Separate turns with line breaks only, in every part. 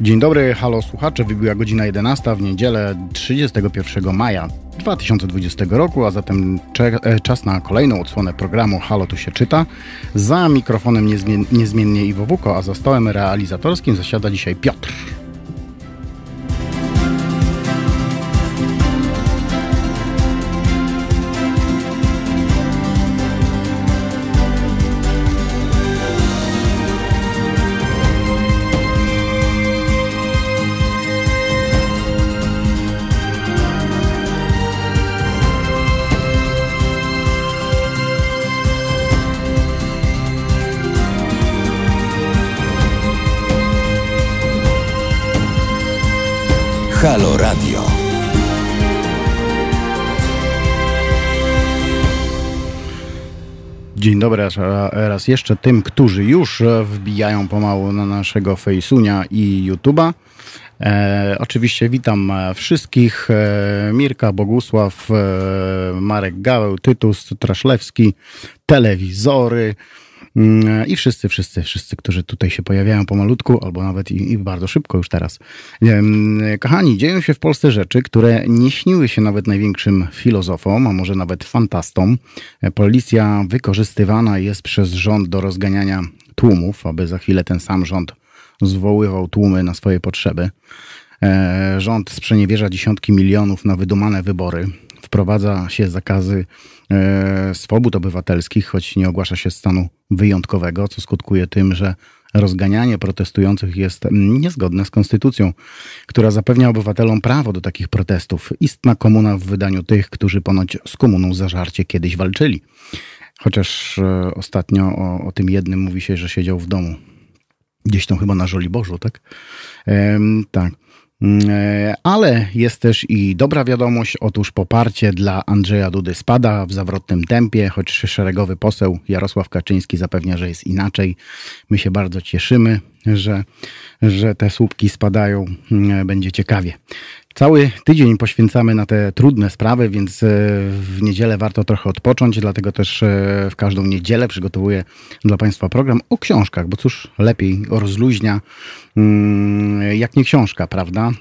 Dzień dobry, halo słuchacze. Wybiła godzina 11 w niedzielę 31 maja 2020 roku, a zatem e, czas na kolejną odsłonę programu Halo tu się czyta. Za mikrofonem niezmien niezmiennie Iwo Wuko, a za stołem realizatorskim zasiada dzisiaj Piotr.
Halo Radio.
Dzień dobry raz jeszcze tym, którzy już wbijają pomału na naszego Fejsunia i YouTube'a. E, oczywiście witam wszystkich. E, Mirka, Bogusław, e, Marek Gaweł, Tytus Traszlewski, telewizory, I wszyscy, wszyscy, wszyscy, którzy tutaj się pojawiają pomalutku, albo nawet i, i, bardzo szybko już teraz. Kochani, dzieją się w Polsce rzeczy, które nie śniły się nawet największym filozofom, a może nawet fantastom. Policja wykorzystywana jest przez rząd do rozganiania tłumów, aby za chwilę ten sam rząd zwoływał tłumy na swoje potrzeby. E, rząd sprzeniewierza dziesiątki milionów na wydumane wybory. Wprowadza się zakazy swobód obywatelskich, choć nie ogłasza się stanu wyjątkowego, co skutkuje tym, że rozganianie protestujących jest niezgodne z konstytucją, która zapewnia obywatelom prawo do takich protestów. Istna komuna w wydaniu tych, którzy ponoć z komuną zażarcie kiedyś walczyli. Chociaż e, ostatnio o, o tym jednym mówi się, że siedział w domu. Gdzieś tam chyba na Żoliborzu, tak? Ehm, tak. Mm, e, ale jest też i dobra wiadomość. Otóż poparcie dla Andrzeja Dudy spada w zawrotnym tempie, choć szeregowy poseł Jarosław Kaczyński zapewnia, że jest inaczej. My się bardzo cieszymy, że, że te słupki spadają. Mm, będzie ciekawie. Cały tydzień poświęcamy na te trudne sprawy, więc e, w niedzielę warto trochę odpocząć, dlatego też e, w każdą niedzielę przygotowuję dla Państwa program o książkach, bo cóż lepiej rozluźnia mm, jak nie książka, prawda?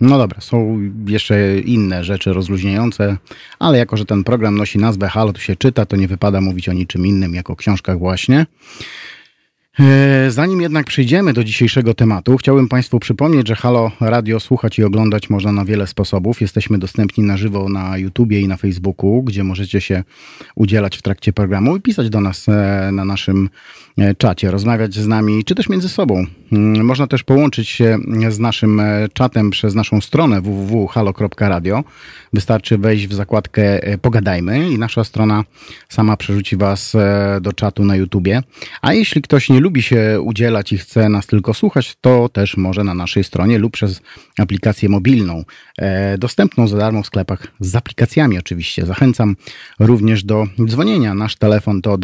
No dobra, są jeszcze inne rzeczy rozluźniające, ale jako, że ten program nosi nazwę Halo, tu się czyta, to nie wypada mówić o niczym innym, jak o książkach właśnie. E, zanim jednak przejdziemy do dzisiejszego tematu, chciałbym Państwu przypomnieć, że Halo Radio słuchać i oglądać można na wiele sposobów. Jesteśmy dostępni na żywo na YouTubie i na Facebooku, gdzie możecie się udzielać w trakcie programu i pisać do nas e, na naszym e, czacie, rozmawiać z nami, czy też między sobą. Mm, można też połączyć się z naszym czatem przez naszą stronę www.halo.radio. Wystarczy wejść w zakładkę Pogadajmy i nasza strona sama przerzuci Was do czatu na YouTubie. A jeśli ktoś nie lubi się udzielać i chce nas tylko słuchać, to też może na naszej stronie lub przez aplikację mobilną, e, dostępną za darmo w sklepach z aplikacjami oczywiście. Zachęcam również do dzwonienia. Nasz telefon to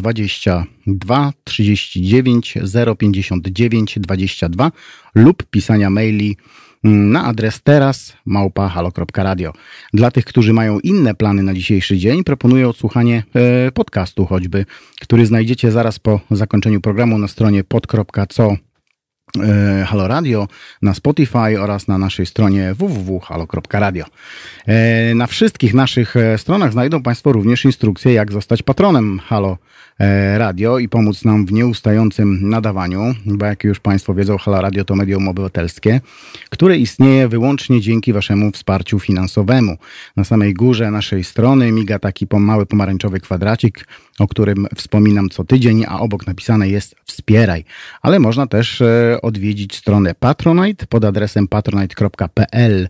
22 39 059 22 lub pisania maili na adres teraz małpa.halo.radio. Dla tych, którzy mają inne plany na dzisiejszy dzień, proponuję odsłuchanie e, podcastu choćby, który znajdziecie zaraz po zakończeniu programu na stronie pod.co e, Halo Radio, na Spotify oraz na naszej stronie www.halo.radio. E, na wszystkich naszych stronach znajdą Państwo również instrukcje, jak zostać patronem Halo radio i pomóc nam w nieustającym nadawaniu, bo jak już Państwo wiedzą, Hala Radio to medium obywatelskie, które istnieje wyłącznie dzięki Waszemu wsparciu finansowemu. Na samej górze naszej strony miga taki mały pomarańczowy kwadracik, o którym wspominam co tydzień, a obok napisane jest wspieraj. Ale można też e, odwiedzić stronę Patronite pod adresem patronite.pl E,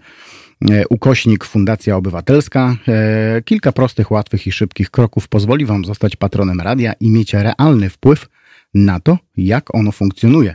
ukośnik Fundacja Obywatelska. E, kilka prostych, łatwych i szybkich kroków pozwoli Wam zostać patronem radia i mieć realny wpływ na to, jak ono funkcjonuje.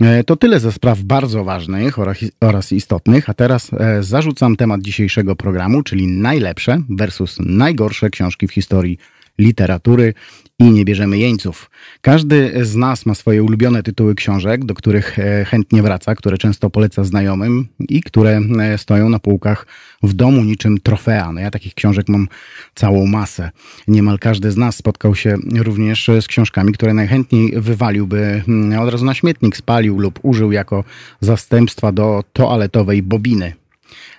E, to tyle ze spraw bardzo ważnych oraz istotnych, a teraz zarzucam temat dzisiejszego programu, czyli najlepsze versus najgorsze książki w historii literatury i nie bierzemy jeńców. Każdy z nas ma swoje ulubione tytuły książek, do których e, chętnie wraca, które często poleca znajomym i które e, stoją na półkach w domu niczym trofea. No ja takich książek mam całą masę. Niemal każdy z nas spotkał się również z książkami, które najchętniej wywaliłby mm, od razu na śmietnik, spalił lub użył jako zastępstwa do toaletowej bobiny.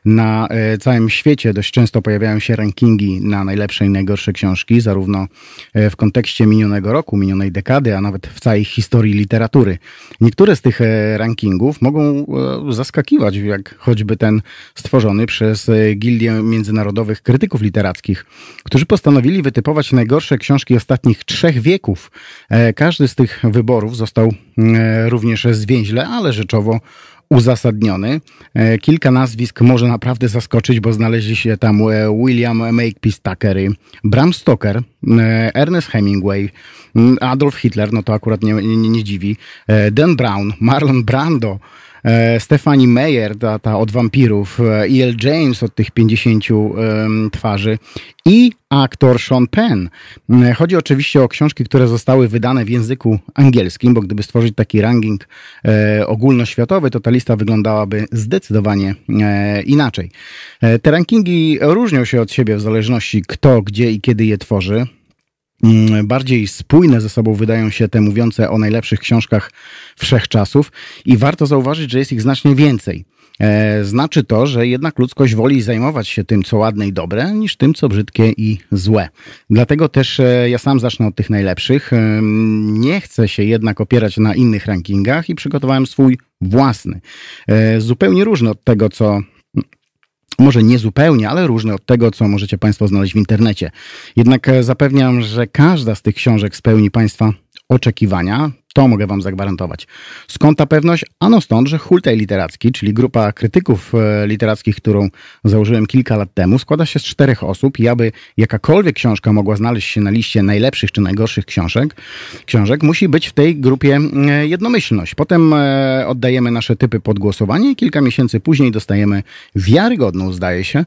Na e, całym świecie dość często pojawiają się rankingi na najlepsze i najgorsze książki, zarówno e, w kontekście minionego roku, minionej dekady, a nawet w całej historii literatury. Niektóre z tych e, rankingów mogą zaskakiwać, jak choćby ten stworzony przez Gildię Międzynarodowych Krytyków Literackich, którzy postanowili wytypować najgorsze książki ostatnich trzech wieków. Każdy z tych wyborów został również zwięźle, ale rzeczowo uzasadniony. E, kilka nazwisk może naprawdę zaskoczyć, bo znaleźli się tam e, William Makepeace Tuckery, Bram Stoker, e, Ernest Hemingway, Adolf Hitler, no to akurat nie, nie, nie dziwi, Dan Brown, Marlon Brando, Stephanie Meyer, ta, ta od wampirów, E.L. James od tych 50 twarzy i aktor Sean Penn. E, chodzi oczywiście o książki, które zostały wydane w języku angielskim, bo gdyby stworzyć taki ranking e, ogólnoświatowy, to ta lista wyglądałaby zdecydowanie e, inaczej. E, te rankingi różnią się od siebie w zależności kto, gdzie i kiedy je tworzy. Mm, bardziej spójne ze sobą wydają się te mówiące o najlepszych książkach wszechczasów i warto zauważyć, że jest ich znacznie więcej. E, znaczy to, że jednak ludzkość woli zajmować się tym, co ładne i dobre, niż tym, co brzydkie i złe. Dlatego też e, ja sam zacznę od tych najlepszych. E, nie chcę się jednak opierać na innych rankingach i przygotowałem swój własny. Zupełnie różny od tego, co może nie zupełnie, ale różne od tego, co możecie Państwo znaleźć w internecie. Jednak e, zapewniam, że każda z tych książek spełni Państwa oczekiwania. To mogę Wam zagwarantować. Skąd ta pewność? Ano stąd, że Hultaj Literacki, czyli grupa krytyków e, literackich, którą założyłem kilka lat temu, składa się z czterech osób i aby jakakolwiek książka mogła znaleźć się na liście najlepszych czy najgorszych książek, książek musi być w tej grupie e, jednomyślność. Potem e, oddajemy nasze typy pod głosowanie i kilka miesięcy później dostajemy wiarygodną, zdaje się,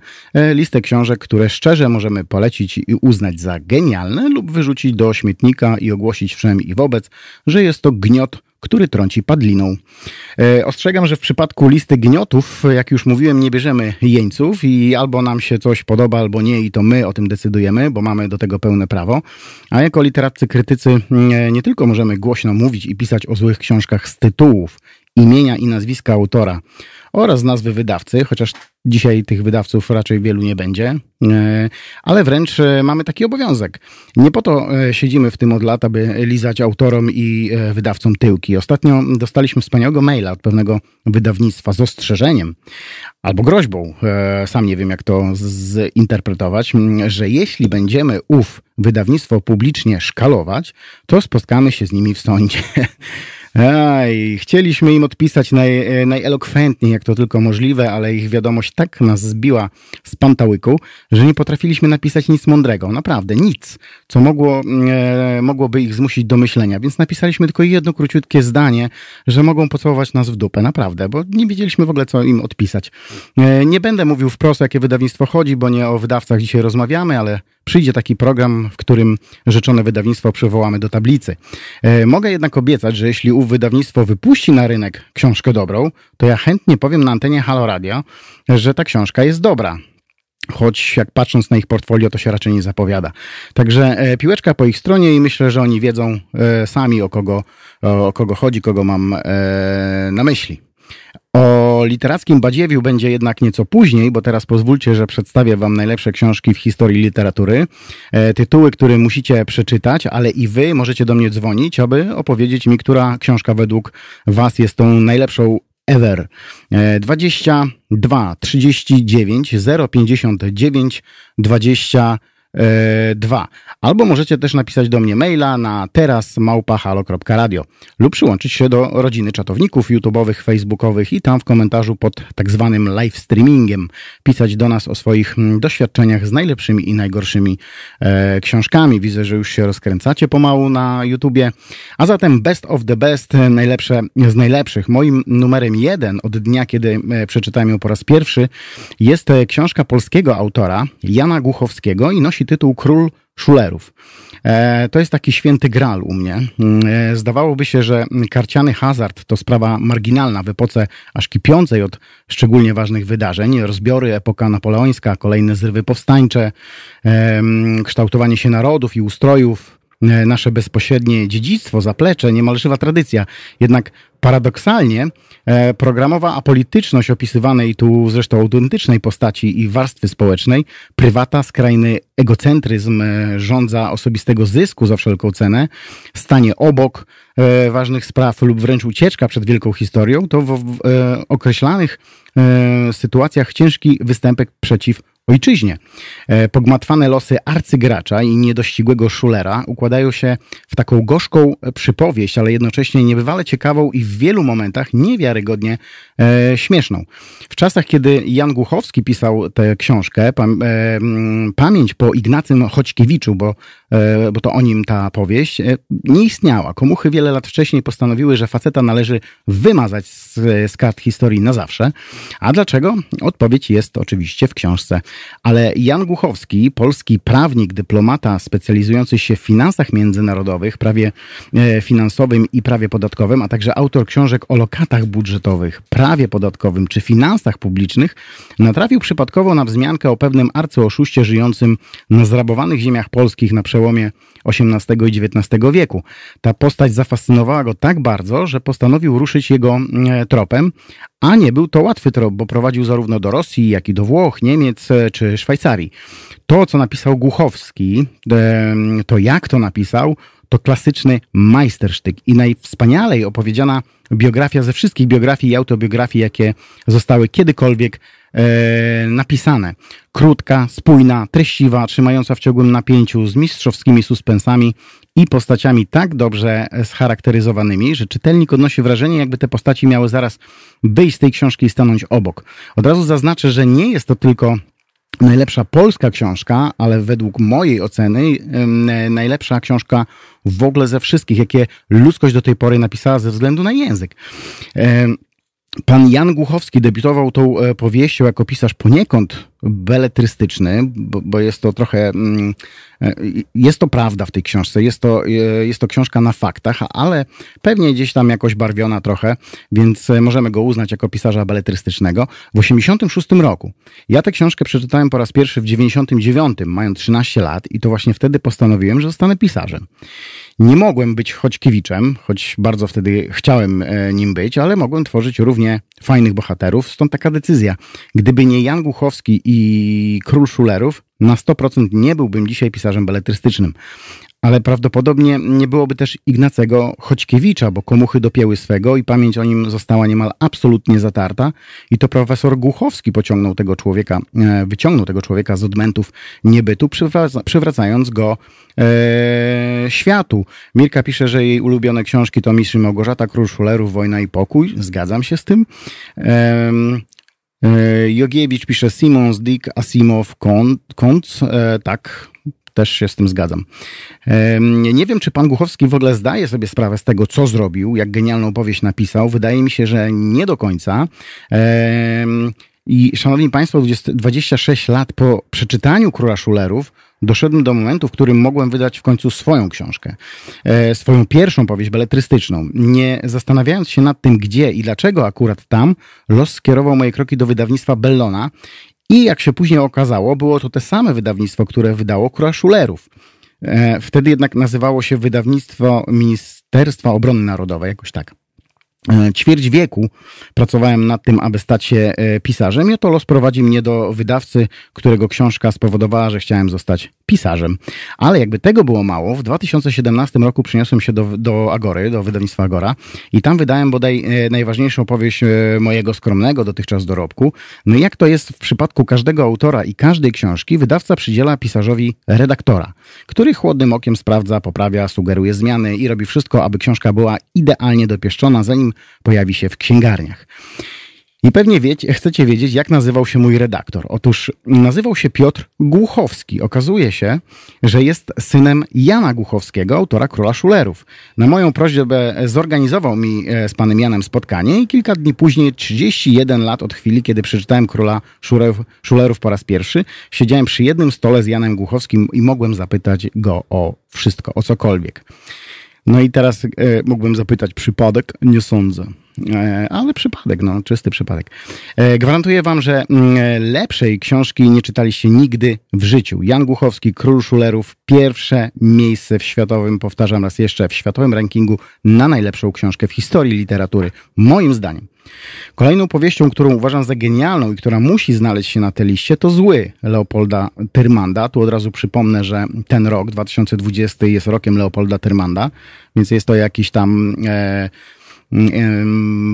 listę książek, które szczerze możemy polecić i uznać za genialne lub wyrzucić do śmietnika i ogłosić wszem i wobec, że jest to gniot, który trąci padliną. E, ostrzegam, że w przypadku listy gniotów, jak już mówiłem, nie bierzemy jeńców i albo nam się coś podoba, albo nie i to my o tym decydujemy, bo mamy do tego pełne prawo. A jako literaccy krytycy nie, nie tylko możemy głośno mówić i pisać o złych książkach z tytułów, imienia i nazwiska autora oraz nazwy wydawcy, chociaż Dzisiaj tych wydawców raczej wielu nie będzie, e, ale wręcz e, mamy taki obowiązek. Nie po to e, siedzimy w tym od lat, aby lizać autorom i wydawcom tyłki. Ostatnio dostaliśmy wspaniałego maila od pewnego wydawnictwa z ostrzeżeniem albo groźbą, sam nie wiem jak to zinterpretować, że jeśli będziemy ów wydawnictwo publicznie szkalować, to spotkamy się z nimi w sądzie. Aj, chcieliśmy im odpisać naj, e, najelokwentniej, jak to tylko możliwe, ale ich wiadomość tak nas zbiła z pantałyku, że nie potrafiliśmy napisać nic mądrego. Naprawdę, nic, co mogło, e, mogłoby ich zmusić do myślenia. Więc napisaliśmy tylko jedno króciutkie zdanie, że mogą pocałować nas w dupę. Naprawdę, bo nie wiedzieliśmy w ogóle, co im odpisać. E, nie będę mówił wprost, jakie wydawnictwo chodzi, bo nie o wydawcach dzisiaj rozmawiamy, ale przyjdzie taki program, w którym rzeczone wydawnictwo przywołamy do tablicy. E, mogę jednak obiecać, że jeśli wydawnictwo wypuści na rynek książkę dobrą, to ja chętnie powiem na antenie Halo Radio, że ta książka jest dobra. Choć jak patrząc na ich portfolio, to się raczej nie zapowiada. Także e, piłeczka po ich stronie i myślę, że oni wiedzą e, sami o kogo, o kogo chodzi, kogo mam na myśli. O literackim badziewiu będzie jednak nieco później, bo teraz pozwólcie, że przedstawię Wam najlepsze książki w historii literatury. E, tytuły, które musicie przeczytać, ale i Wy możecie do mnie dzwonić, aby opowiedzieć mi, która książka według Was jest tą najlepszą ever. 22 39 059 20 2. Albo możecie też napisać do mnie maila na teraz małpahalo.radio lub przyłączyć się do rodziny czatowników YouTube'owych, Facebookowych i tam w komentarzu pod tak zwanym live streamingiem pisać do nas o swoich mm, doświadczeniach z najlepszymi i najgorszymi e, książkami. Widzę, że już się rozkręcacie pomału na YouTubie. A zatem best of the best, najlepsze z najlepszych. Moim numerem jeden od dnia, kiedy e, przeczytałem ją po raz pierwszy, jest e, książka polskiego autora Jana Głuchowskiego i nosi nosi tytuł Król szulerów. E, to jest taki święty gral u mnie. Mm, e, zdawałoby się, że karciany hazard to sprawa marginalna w epoce aż kipiącej od szczególnie ważnych wydarzeń. Rozbiory, epoka napoleońska, kolejne zrywy powstańcze, kształtowanie się narodów i ustrojów, E, nasze bezpośrednie dziedzictwo, zaplecze, niemal żywa tradycja. Jednak paradoksalnie e, programowa apolityczność opisywanej tu zresztą autentycznej postaci i warstwy społecznej, prywata, skrajny egocentryzm, e, rządza osobistego zysku za wszelką cenę, stanie obok ważnych spraw lub wręcz ucieczka przed wielką historią, to w określanych sytuacjach ciężki występek przeciw ojczyźnie. E, pogmatwane losy arcygracza i niedościgłego szulera układają się w taką gorzką przypowieść, ale jednocześnie niebywale ciekawą i w wielu momentach niewiarygodnie e, śmieszną. W czasach, kiedy Jan Głuchowski pisał tę książkę, pam, e, pamięć po Ignacym Choćkiewiczu, bo, e, bo to o nim ta powieść, e, nie istniała. Komuchy wiele lat wcześniej postanowiły, że faceta należy wymazać z, z kart historii na zawsze. A dlaczego? Odpowiedź jest oczywiście w książce ale Jan Głuchowski, polski prawnik, dyplomata specjalizujący się w finansach międzynarodowych, prawie e, finansowym i prawie podatkowym, a także autor książek o lokatach budżetowych, prawie podatkowym czy finansach publicznych, natrafił przypadkowo na wzmiankę o pewnym arcyoszuście żyjącym na zrabowanych ziemiach polskich na przełomie XVIII i XIX wieku. Ta postać zafascynowała go tak bardzo, że postanowił ruszyć jego e, tropem, a nie był to łatwy trop, bo prowadził zarówno do Rosji, jak i do Włoch, Niemiec e, czy Szwajcarii. To, co napisał Głuchowski, e, to jak to napisał, to klasyczny majstersztyk i najwspanialej opowiedziana biografia ze wszystkich biografii i autobiografii, jakie zostały kiedykolwiek e, napisane. Krótka, spójna, treściwa, trzymająca w ciągłym napięciu, z mistrzowskimi suspensami i postaciami tak dobrze scharakteryzowanymi, że czytelnik odnosi wrażenie, jakby te postaci miały zaraz wyjść z tej książki i stanąć obok. Od razu zaznaczę, że nie jest to tylko najlepsza polska książka, ale według mojej oceny najlepsza książka w ogóle ze wszystkich, jakie ludzkość do tej pory napisała ze względu na język. Pan Jan Głuchowski debiutował tą e, powieścią jako pisarz poniekąd beletrystyczny, bo, bo, jest to trochę, mm, e, jest to prawda w tej książce, jest to, e, jest to książka na faktach, ale pewnie gdzieś tam jakoś barwiona trochę, więc możemy go uznać jako pisarza beletrystycznego. W 86 roku. Ja tę książkę przeczytałem po raz pierwszy w 99, mając 13 lat i to właśnie wtedy postanowiłem, że zostanę pisarzem. Nie mogłem być Choćkiewiczem, choć bardzo wtedy chciałem e, nim być, ale mogłem tworzyć równie fajnych bohaterów, stąd taka decyzja. Gdyby nie Jan Głuchowski i Król Szulerów, na 100% nie byłbym dzisiaj pisarzem beletrystycznym ale prawdopodobnie nie byłoby też Ignacego Choćkiewicza, bo komuchy dopięły swego i pamięć o nim została niemal absolutnie zatarta i to profesor Głuchowski pociągnął tego człowieka, e, wyciągnął tego człowieka z odmętów niebytu, przywracając go e, światu. Mirka pisze, że jej ulubione książki to Mistrz Małgorzata, Król Szulerów, Wojna i Pokój. Zgadzam się z tym. E, Jogiewicz pisze Simons, Dick, Asimov, Kont, e, tak, też się z tym zgadzam. Nie wiem, czy pan Głuchowski w ogóle zdaje sobie sprawę z tego, co zrobił, jak genialną powieść napisał. Wydaje mi się, że nie do końca. I szanowni państwo, 26 lat po przeczytaniu Króla Szulerów doszedłem do momentu, w którym mogłem wydać w końcu swoją książkę. E, swoją pierwszą powieść beletrystyczną. Nie zastanawiając się nad tym, gdzie i dlaczego akurat tam, los skierował moje kroki do wydawnictwa Bellona i jak się później okazało, było to te same wydawnictwo, które wydało Króla Szulerów. E, wtedy jednak nazywało się Wydawnictwo Ministerstwa Obrony Narodowej, jakoś tak. E, ćwierć wieku pracowałem nad tym, aby stać się e, pisarzem. I oto los prowadzi mnie do wydawcy, którego książka spowodowała, że chciałem zostać pisarzem. Ale jakby tego było mało, w 2017 roku przyniosłem się do, do Agory, do wydawnictwa Agora i tam wydałem bodaj e, najważniejszą powieść mojego skromnego dotychczas dorobku. No i jak to jest w przypadku każdego autora i każdej książki, wydawca przydziela pisarzowi redaktora, który chłodnym okiem sprawdza, poprawia, sugeruje zmiany i robi wszystko, aby książka była idealnie dopieszczona, zanim pojawi się w księgarniach. I pewnie wiecie, chcecie wiedzieć, jak nazywał się mój redaktor. Otóż nazywał się Piotr Głuchowski. Okazuje się, że jest synem Jana Głuchowskiego, autora Króla Szulerów. Na moją prośbę zorganizował mi e, z panem Janem spotkanie i kilka dni później, 31 lat od chwili, kiedy przeczytałem Króla Szulerów, Szulerów po raz pierwszy, siedziałem przy jednym stole z Janem Głuchowskim i mogłem zapytać go o wszystko, o cokolwiek. No i teraz e, mógłbym zapytać przypadek? Nie sądzę. E, ale przypadek, no, czysty przypadek. E, gwarantuję wam, że mm, lepszej książki nie czytaliście nigdy w życiu. Jan Głuchowski, Król Szulerów, pierwsze miejsce w światowym, powtarzam raz jeszcze, w światowym rankingu na najlepszą książkę w historii literatury. Moim zdaniem. Kolejną powieścią, którą uważam za genialną i która musi znaleźć się na tej liście, to Zły Leopolda Tyrmanda. Tu od razu przypomnę, że ten rok, 2020, jest rokiem Leopolda Tyrmanda, więc jest to jakiś tam... E,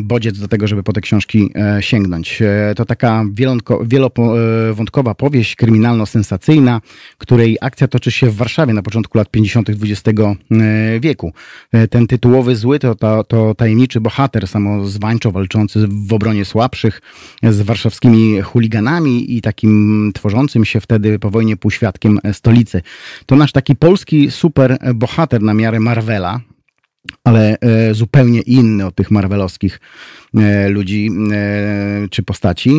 bodziec do tego, żeby po te książki e, sięgnąć. E, to taka wielowątkowa powieść kryminalno-sensacyjna, której akcja toczy się w Warszawie na początku lat 50. XX e, wieku. Ten tytułowy zły to, to, to tajemniczy bohater samozwańczo walczący w obronie słabszych z warszawskimi chuliganami i takim tworzącym się wtedy po wojnie półświadkiem stolicy. To nasz taki polski super bohater na miarę Marvela, ale e, zupełnie inny od tych marvelowskich e, ludzi e, czy postaci,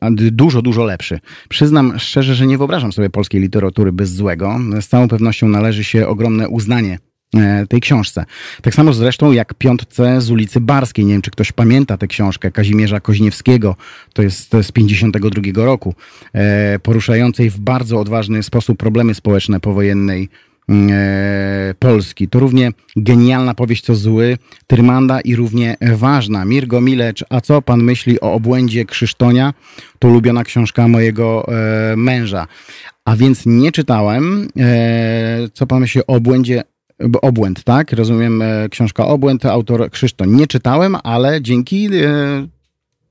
a dużo, dużo lepszy. Przyznam szczerze, że nie wyobrażam sobie polskiej literatury bez złego. Z całą pewnością należy się ogromne uznanie tej książce. Tak samo zresztą jak Piątce z ulicy Barskiej. Nie wiem, czy ktoś pamięta tę książkę Kazimierza Koźniewskiego. To jest z 52 roku. Poruszającej w bardzo odważny sposób problemy społeczne powojennej Polski. To równie genialna powieść co zły Tyrmanda i równie ważna. Mirgo Milecz, a co pan myśli o obłędzie Krzysztonia? To ulubiona książka mojego e, męża. A więc nie czytałem. E, co pan myśli o obłędzie Obłęd, tak? Rozumiem, książka Obłęd, autor Krzysztof. Nie czytałem, ale dzięki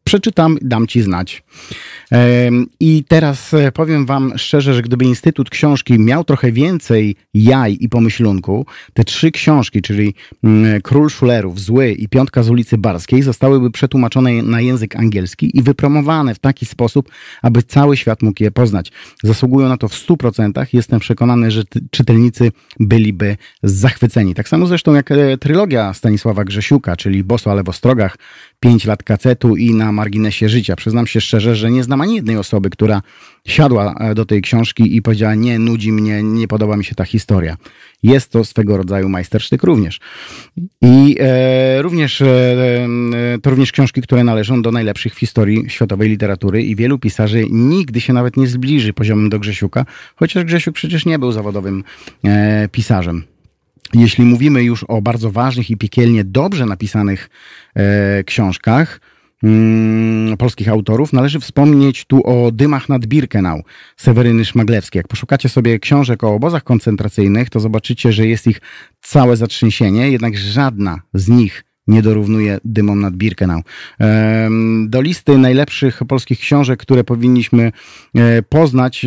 przeczytam, dam ci znać. I teraz e, powiem Wam szczerze, że gdyby Instytut Książki miał trochę więcej jaj i pomyślunku, te trzy książki, czyli mm, Król Szulerów, Zły i Piątka z ulicy Barskiej, zostałyby przetłumaczone na język angielski i wypromowane w taki sposób, aby cały świat mógł je poznać. Zasługują na to w 100%. Jestem przekonany, że czytelnicy byliby zachwyceni. Tak samo zresztą jak e, trylogia Stanisława Grzesiuka, czyli Boso ale w Ostrogach, 5 lat kacetu i na marginesie życia. Przyznam się szczerze, że nie znam ani jednej osoby, która siadła e, do tej książki i powiedziała: Nie, nudzi mnie, nie podoba mi się ta historia. Jest to swego rodzaju majstersztyk również. I e, również e, e, to również książki, które należą do najlepszych w historii światowej literatury i wielu pisarzy nigdy się nawet nie zbliży poziomem do Grzesiuka, chociaż Grzesiuk przecież nie był zawodowym e, pisarzem. Jeśli mówimy już o bardzo ważnych i piekielnie dobrze napisanych e, książkach, mm, polskich autorów, należy wspomnieć tu o Dymach nad Birkenau Seweryny Szmaglewskiej. Jak poszukacie sobie książek o obozach koncentracyjnych, to zobaczycie, że jest ich całe zatrzęsienie, jednak żadna z nich nie dorównuje dymom nad Birkenau. Do listy najlepszych polskich książek, które powinniśmy e, poznać,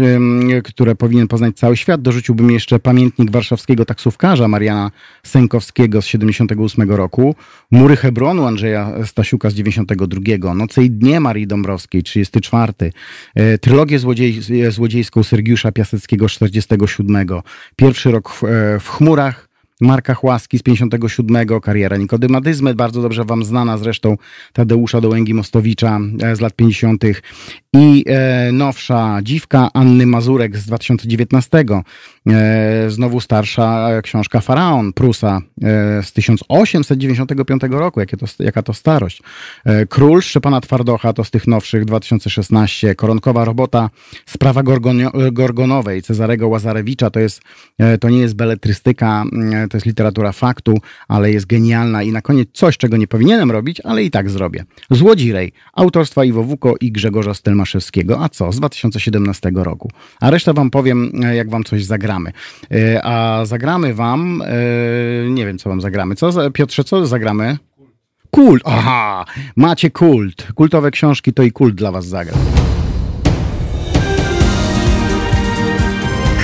które powinien poznać cały świat, dorzuciłbym jeszcze pamiętnik warszawskiego taksówkarza Mariana Sękowskiego z 78 roku, Mury Hebronu Andrzeja Stasiuka z 92, Noce i dnie Marii Dąbrowskiej 34, e, trylogię złodziej, złodziejską Sergiusza Piaseckiego 47, Pierwszy rok w, e, w chmurach, Marka Chłaski z 57, kariera Nikodymatyzmy, bardzo dobrze wam znana zresztą Tadeusza Dołęgi-Mostowicza e, z lat 50. i e, nowsza Dziwka Anny Mazurek z 2019. E, znowu starsza książka Faraon Prusa e, z 1895 roku, jakie to, jaka to starość. E, Król Szczepana Twardocha to z tych nowszych 2016. Koronkowa robota Sprawa Gorgonowej Cezarego Łazarewicza to jest, to nie jest beletrystyka, to jest literatura faktu, ale jest genialna i na koniec coś, czego nie powinienem robić, ale i tak zrobię. Złodzirej, autorstwa Iwo Wuko i Grzegorza Stelmaszewskiego. A co? Z 2017 roku. A resztę wam powiem, jak wam coś zagramy. E, a zagramy wam, e, nie wiem co wam zagramy. Co, Piotrze, co zagramy? Kult. Aha, macie kult. Kultowe książki to i kult dla was zagra.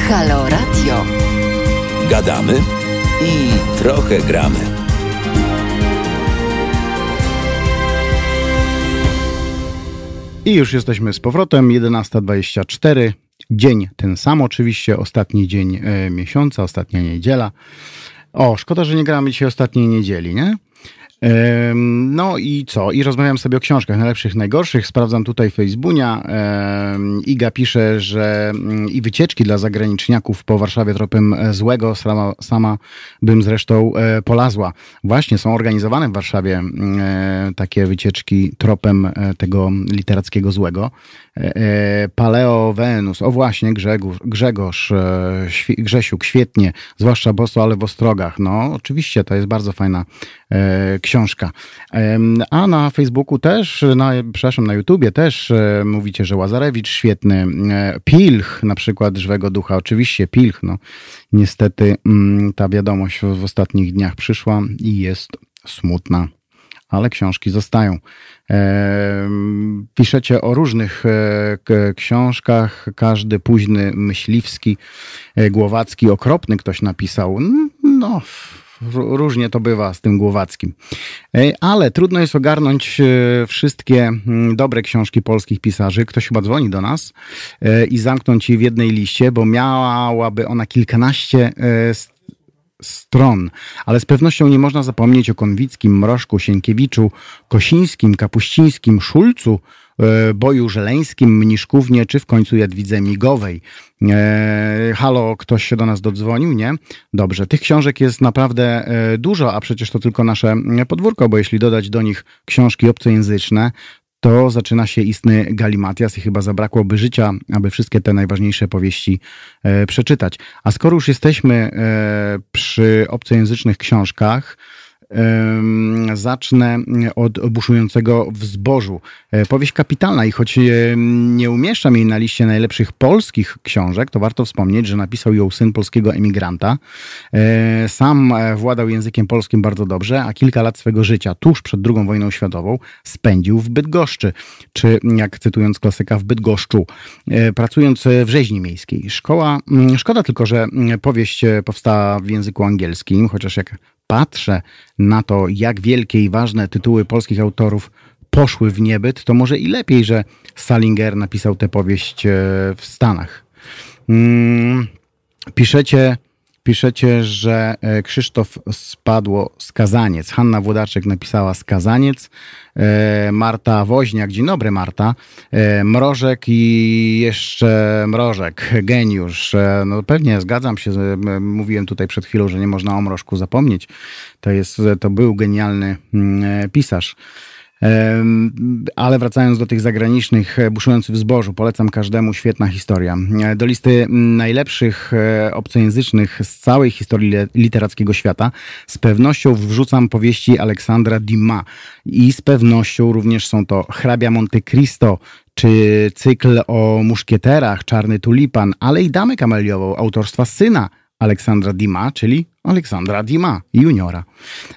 Halo Radio.
Gadamy i trochę gramy.
I już jesteśmy z powrotem, 11.24. Dzień ten sam, oczywiście, ostatni dzień e, miesiąca, ostatnia niedziela. O, szkoda, że nie gramy dzisiaj ostatniej niedzieli, nie? No i co? I rozmawiam sobie o książkach najlepszych, najgorszych. Sprawdzam tutaj Facebooka. Iga pisze, że mm, i wycieczki dla zagraniczniaków po Warszawie tropem e, złego. Sama, sama bym zresztą e, polazła. Właśnie są organizowane w Warszawie mm, e, takie wycieczki tropem tego literackiego złego. Paleo Venus. O właśnie, Grzegorz, Grzegorz Grzesiuk, świetnie. Zwłaszcza Boso, ale w Ostrogach. No, oczywiście, to jest bardzo fajna książka. A na Facebooku też, na, przepraszam, na YouTubie też e, mówicie, że Łazarewicz świetny. E, Pilch na przykład Żywego Ducha. Oczywiście Pilch, no niestety mm, ta wiadomość w ostatnich dniach przyszła i jest smutna ale książki zostają. Piszecie o różnych e, książkach. Każdy późny myśliwski, głowacki, okropny ktoś napisał. No, różnie to bywa z tym Głowackim. E, ale trudno jest ogarnąć e, wszystkie dobre książki polskich pisarzy. Ktoś chyba dzwoni do nas e, i zamknąć je w jednej liście, bo miałaby ona kilkanaście stron, ale z pewnością nie można zapomnieć o Konwickim, Mrożku, Sienkiewiczu, Kosińskim, Kapuścińskim, Szulcu, E, boju żeleńskim, Mniszkównie, czy w końcu Jadwidze Migowej. E, halo, ktoś się do nas dodzwonił, nie? Dobrze, tych książek jest naprawdę e, dużo, a przecież to tylko nasze podwórko, bo jeśli dodać do nich książki obcojęzyczne, to zaczyna się istny galimatias i chyba zabrakłoby życia, aby wszystkie te najważniejsze powieści e, przeczytać. A skoro już jesteśmy e, przy obcojęzycznych książkach, Zacznę od buszującego w zbożu. E, powieść kapitalna i choć nie umieszczam jej na liście najlepszych polskich książek, to warto wspomnieć, że napisał ją syn polskiego emigranta. E, sam e, władał językiem polskim bardzo dobrze, a kilka lat swego życia, tuż przed II wojną światową, spędził w Bydgoszczy, czy jak cytując klasyka, w Bydgoszczu, pracując w rzeźni miejskiej. Szkoła, szkoda tylko, że powieść powstała w języku angielskim, chociaż jak patrzę na to, jak wielkie i ważne tytuły polskich autorów poszły w niebyt, to może i lepiej, że Salinger napisał tę powieść e, w Stanach. Mm, piszecie piszecie, że e, Krzysztof spadło skazaniec. Hanna Włodarczyk napisała skazaniec. E, Marta Woźniak, dzień dobry Marta. E, Mrożek i jeszcze Mrożek, geniusz. No pewnie zgadzam się, mówiłem tutaj przed chwilą, że nie można o Mrożku zapomnieć. To, jest, to był genialny mm, pisarz. Ale wracając do tych zagranicznych, e, buszujących w zbożu, polecam każdemu, świetna historia. E, do listy najlepszych e, obcojęzycznych z całej historii literackiego świata z pewnością wrzucam powieści Aleksandra Dumas i z pewnością również są to Hrabia Monte Cristo, czy cykl o muszkieterach, Czarny Tulipan, ale i Damę Kameliową autorstwa syna Aleksandra Dima, czyli Aleksandra Dima, juniora.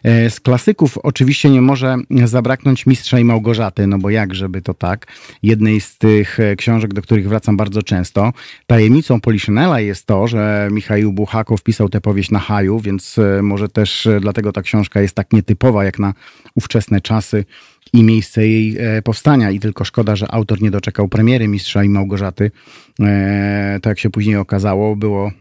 E, z klasyków oczywiście nie może zabraknąć Mistrza i Małgorzaty, no bo jak żeby to tak. Jednej z tych e, książek, do których wracam bardzo często. Tajemnicą Poliszynela jest to, że Michał Buchakow pisał tę powieść na haju, więc e, może też dlatego ta książka jest tak nietypowa jak na ówczesne czasy i miejsce jej powstania. I tylko szkoda, że autor nie doczekał premiery Mistrza i Małgorzaty. Tak jak się później okazało, było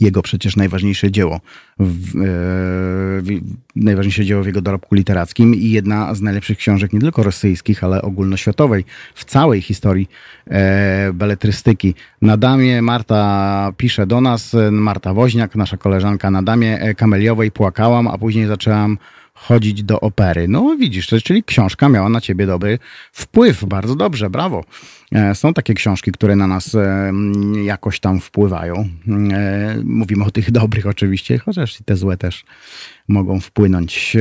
jego przecież najważniejsze dzieło, w, e, najważniejsze dzieło w jego dorobku literackim i jedna z najlepszych książek nie tylko rosyjskich, ale ogólnoświatowej w całej historii e, beletrystyki. Na damie Marta pisze do nas, Marta Woźniak, nasza koleżanka na damie e, kameliowej płakałam, a później zaczęłam chodzić do opery. No widzisz, czyli książka miała na ciebie dobry wpływ. Bardzo dobrze, brawo. E, są takie książki, które na nas e, jakoś tam wpływają. E, mówimy o tych dobrych oczywiście, chociaż i te złe też mogą wpłynąć.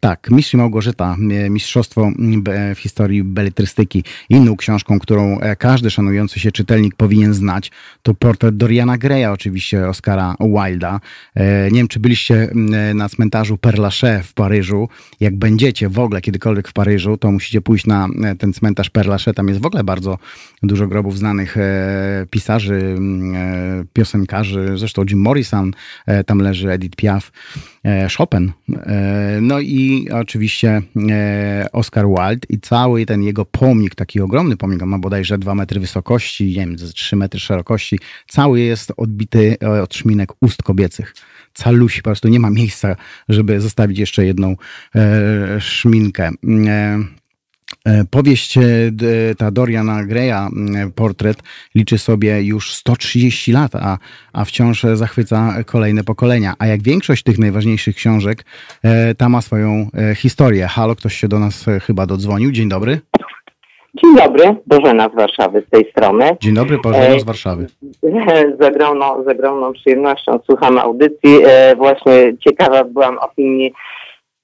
Tak, Mistrz Małgorzata, Mistrzostwo w historii beletrystyki. Inną książką, którą każdy szanujący się czytelnik powinien znać, to portret Doriana Greya, oczywiście Oscara Wilda. Nie wiem, czy byliście na cmentarzu Père Lachaise w Paryżu. Jak będziecie w ogóle kiedykolwiek w Paryżu, to musicie pójść na ten cmentarz Père Lachaise. Tam jest w ogóle bardzo dużo grobów znanych pisarzy, piosenkarzy, zresztą Jim Morrison, tam leży Edith Piaf, Chopin, no i oczywiście Oscar Wilde i cały ten jego pomnik, taki ogromny pomnik, on ma bodajże 2 metry wysokości, nie wiem, 3 metry szerokości, cały jest odbity od szminek ust kobiecych calusi, po prostu nie ma miejsca, żeby zostawić jeszcze jedną e, szminkę. E, Powieść e, ta Doriana Greya, portret, liczy sobie już 130 lat, a, a wciąż zachwyca kolejne pokolenia. A jak większość tych najważniejszych książek, e, ta ma swoją historię. Halo, ktoś się do nas chyba dodzwonił. Dzień dobry.
Dzień dobry, Bożena z Warszawy z tej strony.
Dzień dobry, Bożena z Warszawy.
Z ogromną, z ogromną przyjemnością słucham audycji. Właśnie ciekawa byłam opinii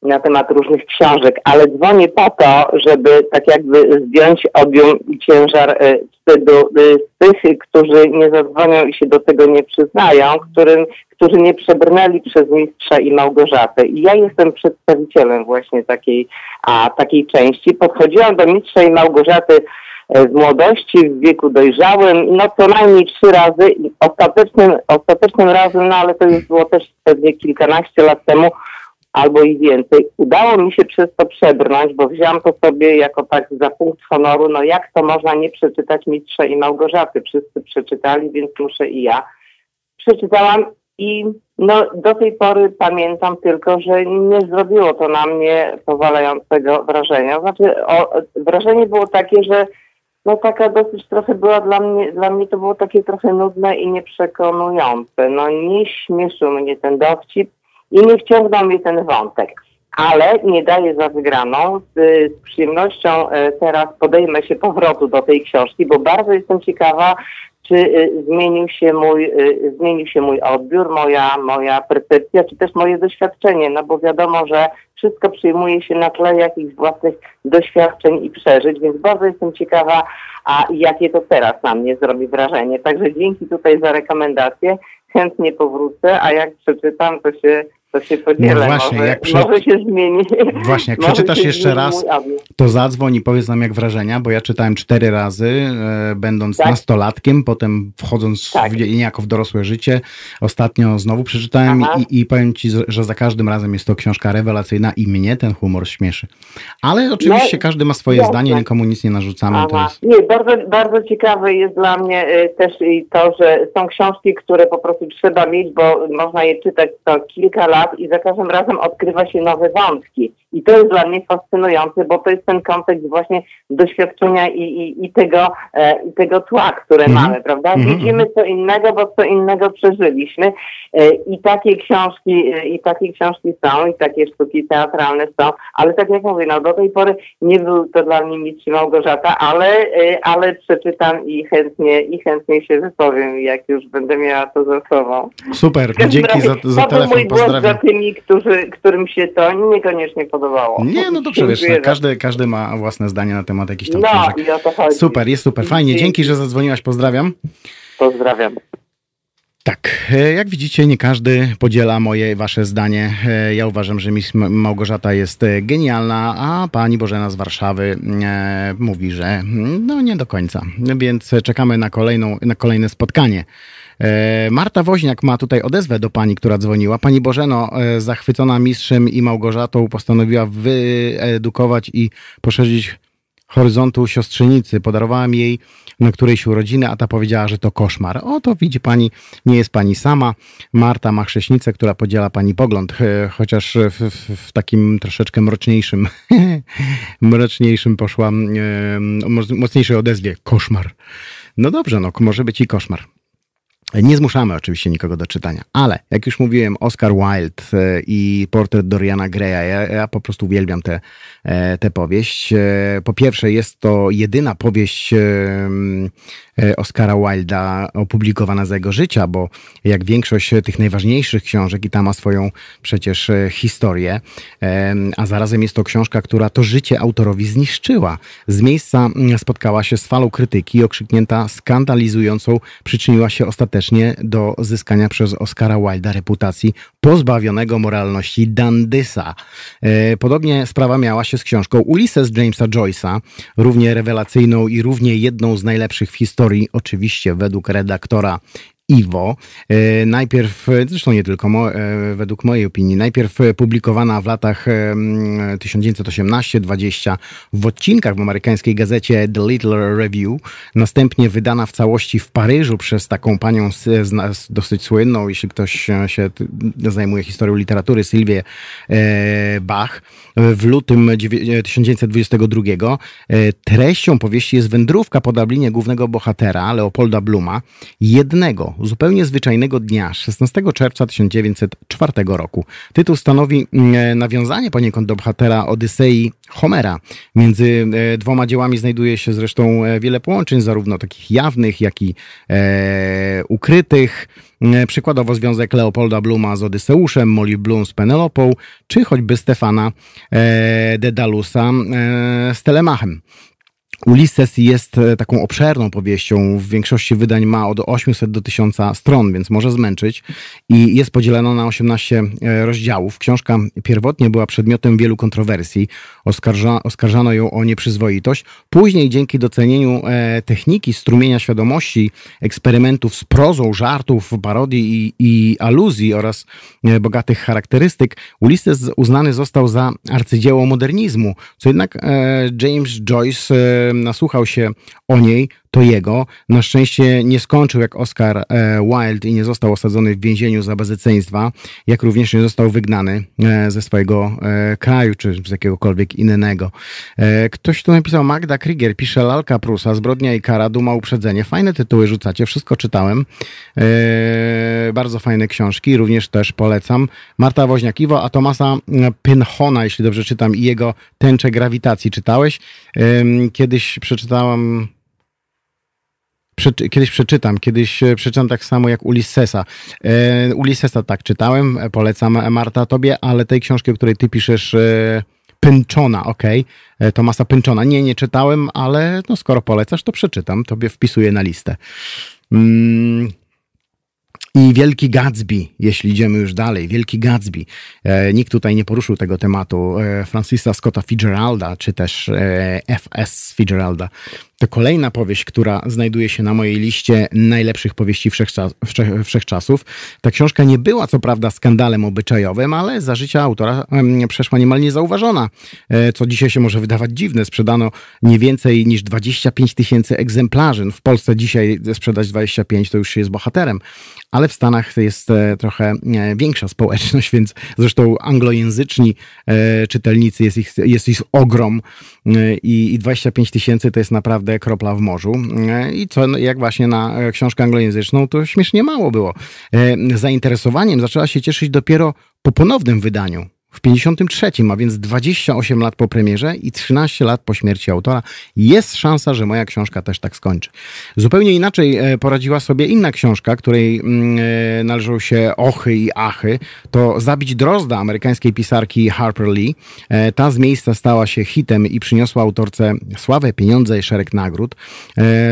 na temat różnych książek, ale dzwonię po to, żeby tak jakby zdjąć objął i ciężar e, wstydu e, z tych, którzy nie zadzwonią i się do tego nie przyznają, którym, którzy nie przebrnęli przez mistrza i Małgorzatę. I ja jestem przedstawicielem właśnie takiej, a, takiej części. Podchodziłam do mistrza i Małgorzaty e, w młodości, w wieku dojrzałym, no co najmniej trzy razy ostatecznym, ostatecznym razem, no ale to już było też pewnie kilkanaście lat temu, albo i więcej. Udało mi się przez to przebrnąć, bo wziąłam to sobie jako tak za punkt honoru, no jak to można nie przeczytać Mistrza i Małgorzaty? Wszyscy przeczytali, więc muszę i ja. Przeczytałam i no, do tej pory pamiętam tylko, że nie zrobiło to na mnie powalającego wrażenia. Znaczy, o, wrażenie było takie, że no taka dosyć trochę była dla mnie, dla mnie to było takie trochę nudne i nieprzekonujące. No nie śmieszył mnie ten dowcip, i nie wciągnął mnie ten wątek. Ale nie daję za wygraną. Z, z przyjemnością e, teraz podejmę się powrotu do tej książki, bo bardzo jestem ciekawa, czy e, zmienił się mój, e, zmienił się mój odbiór, moja, moja percepcja, czy też moje doświadczenie, no bo wiadomo, że wszystko przyjmuje się na tle jakichś własnych doświadczeń i przeżyć, więc bardzo jestem ciekawa, a jakie to teraz na mnie zrobi wrażenie. Także dzięki tutaj za rekomendację, chętnie powrócę, a jak przeczytam, to się to się podzielę. No właśnie, może, jak prze... może się zmieni.
Właśnie, jak przeczytasz jeszcze raz, to zadzwoń i powiedz nam jak wrażenia, bo ja czytałem cztery razy, e, będąc tak? nastolatkiem, potem wchodząc tak. w, niejako w dorosłe życie. Ostatnio znowu przeczytałem i, i, powiem ci, że za każdym razem jest to książka rewelacyjna i mnie ten humor śmieszy. Ale oczywiście no, każdy ma swoje jasne. zdanie, nikomu nic nie narzucamy. Jest...
Nie, bardzo, bardzo ciekawe jest dla mnie y, też i to, że są książki, które po prostu trzeba mieć, bo można je czytać co kilka lat lat i za każdym razem odkrywa się nowe wątki. I to jest dla mnie fascynujące, bo to jest ten kontekst właśnie doświadczenia i, i, i, tego, e, i tego tła, które mm -hmm. mamy, prawda? Mm -hmm. Widzimy co innego, bo co innego przeżyliśmy. E, I takie książki, e, i takie książki są, i takie sztuki teatralne są, ale tak jak mówię, no do tej pory nie był to dla mnie Mistrz Małgorzata, ale, e, ale przeczytam i chętnie, i chętnie się wypowiem, jak już będę miała to za sobą.
Super, dzięki za, za telefon, pozdrawiam
tymi, którzy, którym się to niekoniecznie podobało.
Nie, no dobrze, wiesz, każdy, każdy ma własne zdanie na temat jakichś tam
no, książek. O to chodzi.
Super, jest super, fajnie. Dzięki, że zadzwoniłaś, pozdrawiam.
Pozdrawiam.
Tak, e, jak widzicie, nie każdy podziela moje, wasze zdanie. E, ja uważam, że Miss Małgorzata jest e, genialna, a pani Bożena z Warszawy mówi, że no nie do końca. Więc czekamy na, kolejną, na kolejne spotkanie. E, Marta Woźniak ma tutaj odezwę do pani, która dzwoniła. Pani Bożeno, e, zachwycona mistrzem i Małgorzatą, postanowiła wyedukować i poszerzyć horyzontu siostrzenicy. Podarowałem jej na którejś urodziny, a ta powiedziała, że to koszmar. O, to widzi pani, nie jest pani sama. Marta ma chrześnicę, która podziela pani pogląd, e, chociaż w, w, w takim troszeczkę mroczniejszym, mroczniejszym poszła, mocniejszej odezwie. Koszmar. No dobrze, no może być i koszmar. Nie zmuszamy oczywiście nikogo do czytania, ale jak już mówiłem, Oscar Wilde e, i portret Doriana Greya, ja, ja po prostu uwielbiam tę te, te powieść. E, po pierwsze, jest to jedyna powieść Oscara Wilda opublikowana za jego życia, bo jak większość tych najważniejszych książek i ta ma swoją przecież historię, a zarazem jest to książka, która to życie autorowi zniszczyła. Z miejsca mm, spotkała się z falą krytyki, okrzyknięta skandalizującą, przyczyniła się ostatecznie do zyskania przez Oscara Wilda reputacji pozbawionego moralności dandysa. E, podobnie sprawa miała się z książką Ulysses Jamesa Joyce'a, równie rewelacyjną i równie jedną z najlepszych w historii, oczywiście według redaktora Iwo. E, najpierw, zresztą nie tylko e, według mojej opinii, najpierw publikowana w latach 1918-20 w odcinkach w amerykańskiej gazecie The Little Review, następnie wydana w całości w Paryżu przez taką panią dosyć słynną, jeśli ktoś się zajmuje historią literatury, Sylwię e, Bach, w lutym 1922. Treścią powieści jest wędrówka po Dublinie głównego bohatera, Leopolda Bluma, jednego zupełnie zwyczajnego dnia, 16 czerwca 1904 roku. Tytuł stanowi mm, nawiązanie poniekąd do bohatera Odysei Homera. Między e, dwoma dziełami znajduje się zresztą e, wiele połączeń, zarówno takich jawnych, jak i e, ukrytych. E, przykładowo związek Leopolda Bluma z Odyseuszem, Molly Bloom z Penelopą, czy choćby Stefana e, Dedalusa e, z Telemachem. Ulises jest e, taką obszerną powieścią. W większości wydań ma od 800 do 1000 stron, więc może zmęczyć. I jest podzielona na 18 e, rozdziałów. Książka pierwotnie była przedmiotem wielu kontrowersji. Oskarża, oskarżano ją o nieprzyzwoitość. Później, dzięki docenieniu e, techniki strumienia świadomości, eksperymentów z prozą, żartów, parodii i, i aluzji oraz bogatych charakterystyk, Ulises uznany został za arcydzieło modernizmu, co jednak James Joyce nasłuchał się o niej, to jego. Na szczęście nie skończył jak Oscar e, Wilde i nie został osadzony w więzieniu za bezeceństwa, jak również nie został wygnany e, ze swojego e, kraju, czy z jakiegokolwiek innego. Ktoś tu napisał, Magda Krieger pisze Lalka Prusa, Zbrodnia i Kara, Duma, Uprzedzenie. Fajne tytuły rzucacie, wszystko czytałem. Bardzo fajne książki, również też polecam. Marta Woźniak-Iwo, a Tomasa Pynchona, jeśli dobrze czytam, i jego Tęcze Grawitacji czytałeś. Kiedyś przeczytałam kiedyś przeczytam, kiedyś e, przeczytam tak samo jak Ulyssesa. E, Ulyssesa tak czytałem, e, polecam Marta tobie, ale tej książki, o której ty piszesz, e, Pynczona, ok, e, Tomasa Pynczona. Nie, nie czytałem, ale no skoro polecasz, to przeczytam, tobie wpisuję na listę. Mm, i Wielki Gatsby, jeśli idziemy już dalej, Wielki Gatsby. E, nikt tutaj nie poruszył tego tematu. E, Francisa Scotta Fitzgeralda, czy też e, F.S. Fitzgeralda. To kolejna powieść, która znajduje się na mojej liście najlepszych powieści wszechczas, wszechczasów. Ta książka nie była co prawda skandalem obyczajowym, ale za życia autora przeszła niemal niezauważona, e, co dzisiaj się może wydawać dziwne. Sprzedano nie więcej niż 25 tysięcy egzemplarzy. W Polsce dzisiaj sprzedać 25 to już się jest bohaterem, ale w Stanach jest e, trochę e, większa społeczność, więc zresztą anglojęzyczni czytelnicy jest ich, jest ich ogrom i 25 tysięcy to jest naprawdę kropla w morzu. E, I co, no, jak właśnie na e, książkę anglojęzyczną, to śmiesznie mało było. E, zainteresowaniem zaczęła się cieszyć dopiero po ponownym wydaniu w 53, a więc 28 lat po premierze i 13 lat po śmierci autora, jest szansa, że moja książka też tak skończy. Zupełnie inaczej e, poradziła sobie inna książka, której mm, e, należą się ochy i achy. To Zabić Drozda amerykańskiej pisarki Harper Lee. E, ta z miejsca stała się hitem i przyniosła autorce sławę, pieniądze i szereg nagród.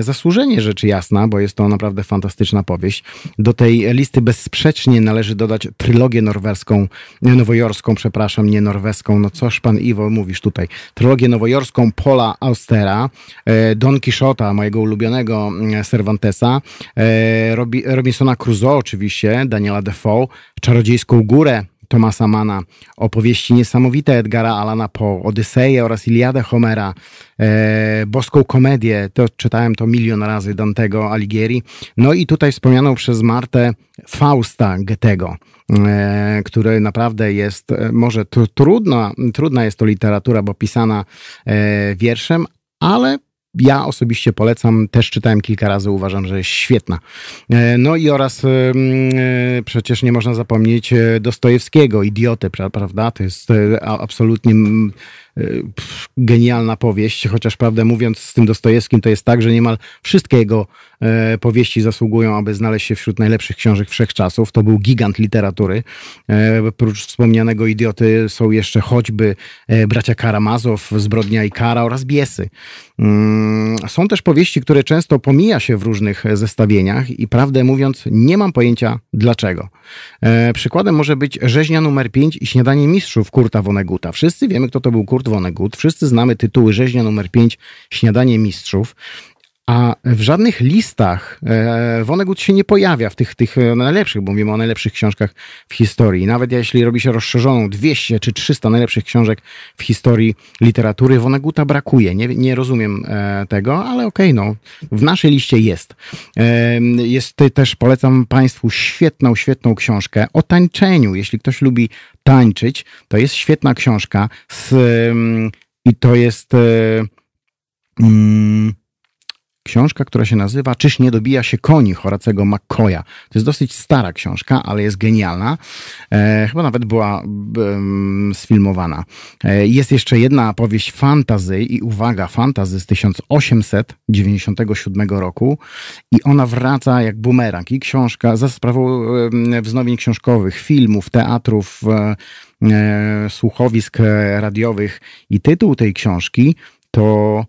Zasłużenie rzeczy jasna, bo jest to naprawdę fantastyczna powieść. Do tej listy bezsprzecznie należy dodać trylogię norweską, nowojorską, przepraszam, przepraszam, nie norweską, no coż pan Iwo mówisz tutaj, trylogię nowojorską Paula Austera, e, Don Quixota, mojego ulubionego mm, Cervantesa, e, Robinsona Crusoe oczywiście, Daniela Defoe, Czarodziejską Górę, Tomasa Mana, opowieści niesamowite Edgara Alana Poe, Odyseję oraz Iliadę Homera, e, Boską Komedię, to czytałem to milion razy Dantego Alighieri, no i tutaj wspomnianą przez Martę Fausta Goethego, e, który naprawdę jest, e, może trudna, trudna jest to literatura, bo pisana e, wierszem, ale ja osobiście polecam, też czytałem kilka razy, uważam, że jest świetna. E, no i oraz e, przecież nie można zapomnieć e, Dostojewskiego, Idiotę, prawda? To jest absolutnie genialna powieść, chociaż prawdę mówiąc z tym Dostojewskim to jest tak, że niemal wszystkie jego e, powieści zasługują, aby znaleźć się wśród najlepszych książek wszechczasów. To był gigant literatury. E, oprócz wspomnianego idioty są jeszcze choćby e, bracia Karamazow, Zbrodnia i Kara oraz Biesy. Mm, są też powieści, które często pomija się w różnych zestawieniach i prawdę mówiąc nie mam pojęcia dlaczego. Przykładem może być Rzeźnia numer 5 i Śniadanie Mistrzów Kurta Woneguta. Wszyscy wiemy, kto to był Kurt Vonnegut. Wszyscy znamy tytuły Rzeźnia numer 5, Śniadanie Mistrzów. A w żadnych listach e, Vonnegut się nie pojawia w tych, tych e, najlepszych, bo mówimy o najlepszych książkach w historii. Nawet jeśli robi się rozszerzoną 200 czy 300 najlepszych książek w historii literatury, Vonneguta brakuje. Nie, nie rozumiem e, tego, ale okej, okay, no, w naszej liście jest. Jest też, polecam Państwu świetną, świetną książkę o tańczeniu. Jeśli ktoś lubi tańczyć, to jest świetna książka z, i to jest... Mm, książka, która się nazywa Czyż nie dobija się koni Horacego McCoya. To jest dosyć stara książka, ale jest genialna. E, chyba nawet była sfilmowana. E, jest jeszcze jedna powieść fantazy i uwaga, fantazy z 1897 roku i ona wraca jak bumerang. I książka za sprawą e, wznowień książkowych, filmów, teatrów, e, e, słuchowisk radiowych i tytuł tej książki to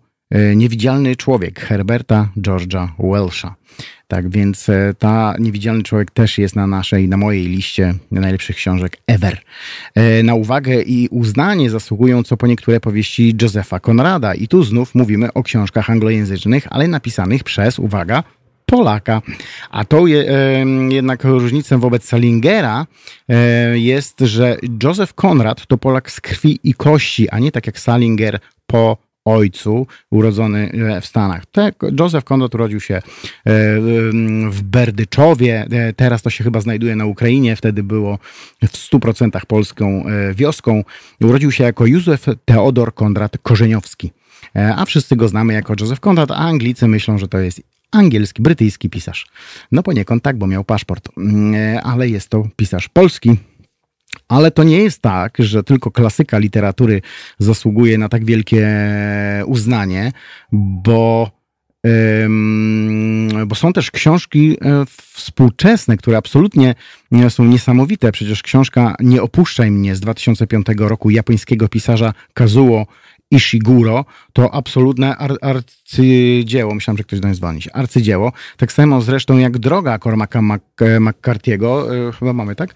Niewidzialny człowiek Herberta George'a Welsha. Tak więc e, ta Niewidzialny człowiek też jest na naszej, na mojej liście najlepszych książek ever. E, na uwagę i uznanie zasługują co po niektóre powieści Josepha Conrada. I tu znów mówimy o książkach anglojęzycznych, ale napisanych przez, uwaga, Polaka. A to je, jednak różnicą wobec Salingera jest, że Joseph Conrad to Polak z krwi i kości, a nie tak jak Salinger po ojcu urodzony e, w Stanach. Joseph Conrad urodził się e, w Berdyczowie, e, teraz to się chyba znajduje na Ukrainie, wtedy było w 100% polską wioską. Urodził się jako Józef Teodor Konrad Korzeniowski, a wszyscy go znamy jako Joseph Conrad, a Anglicy myślą, że to jest angielski, brytyjski pisarz. No poniekąd tak, bo miał paszport, mm, ale jest to pisarz polski, ale to nie jest tak, że tylko klasyka literatury zasługuje na tak wielkie uznanie, bo, bo są też książki e, współczesne, które absolutnie są niesamowite. Przecież książka Nie opuszczaj mnie z 2005 roku japońskiego pisarza Kazuo Ishiguro to absolutne ar arcydzieło. Myślałem, że ktoś do nas dzwoni. Arcydzieło. Tak samo zresztą jak Droga Cormaca McCarthy'ego. E, chyba mamy, tak?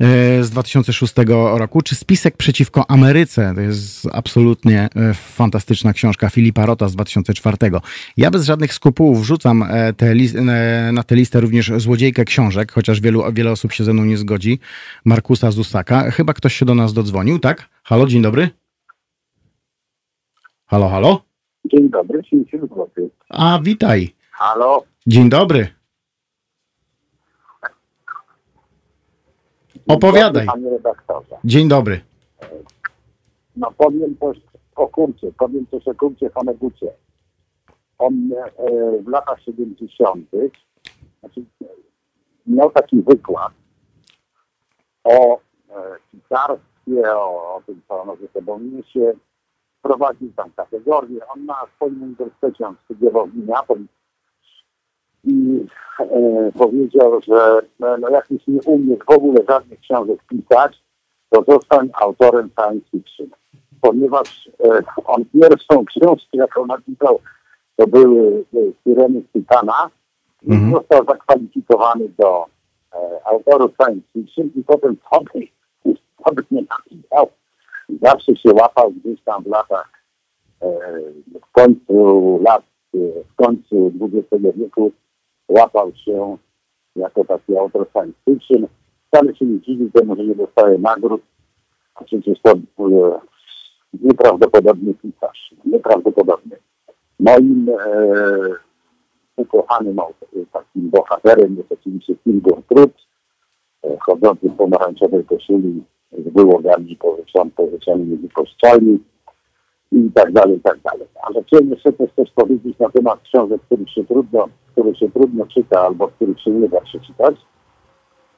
E, z 2006 roku, czy Spisek przeciwko Ameryce. To jest absolutnie e, fantastyczna książka Filipa Rota z 2004. Ja bez żadnych skrupułów wrzucam e, te na tę listę również Złodziejkę książek, chociaż wielu, wiele osób się ze mną nie zgodzi. Markusa Zusaka. Chyba ktoś się do nas dodzwonił, tak? Halo, dzień dobry. Halo, halo?
Dzień dobry,
A, witaj.
Halo.
Dzień dobry. Opowiadaj.
Panie redaktorze.
Dzień dobry.
No powiem coś o kurcie, powiem coś o kurcie Honegucie. On e, w latach 70. Znaczy, miał taki wykład o e, pisarstwie, o, o tym, co ono ze sobą niesie. Prowadził tam kategorie. On na swoim uniwersytecie, on studiował w Minneapolis i e, powiedział, że e, no jak już nie umiesz w ogóle żadnych książek pisać, to zostań autorem science fiction. Ponieważ e, on pierwszą książkę, jaką napisał, to były e, Titana i mhm. został zakwalifikowany do e, autorów science fiction i potem sobie, sobie nie napisał. Zawsze się łapał gdzieś tam w latach, e, w końcu lat, e, w końcu XX wieku łapał się jako taki autor science fiction. Wcale się nie dziwi temu, że nie dostaje nagród, a przecież to e, nieprawdopodobny pisarz. Nieprawdopodobny. Moim e, ukochanym takim bohaterem jest oczywiście Kilgore Trud, e, chodzący w pomarańczowej koszuli z wyłogami powieszonymi z kościelni i tak dalej, i tak dalej. Ale chciałem jeszcze też coś powiedzieć na temat książek, których się trudno, które się trudno czyta albo których się nie da przeczytać.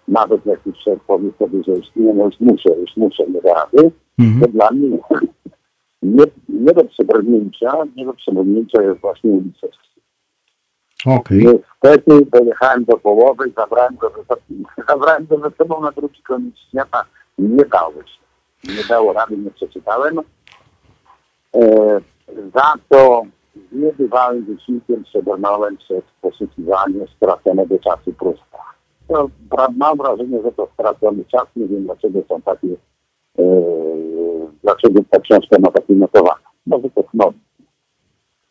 Nawet jak już powie sobie, że już nie, no już muszę, już muszę, nie rady, mhm. to dla mnie Nie, nie do przebrnięcia, nie do przebrnięcia jest właśnie ulica.
Okej.
Niestety dojechałem do połowy, zabrałem go, ze, zabrałem go ze sobą na drugi koniec świata. Nie dało się. Nie dało rady, nie przeczytałem. E, za to z niebywałym wysiłkiem przebrnąłem przez poszukiwanie straconego czasu Prusta. To, pra- mam wrażenie, że to stracony czas. Nie wiem, dlaczego są takie, e, dlaczego ta książka ma takie notowania. Może to znowu.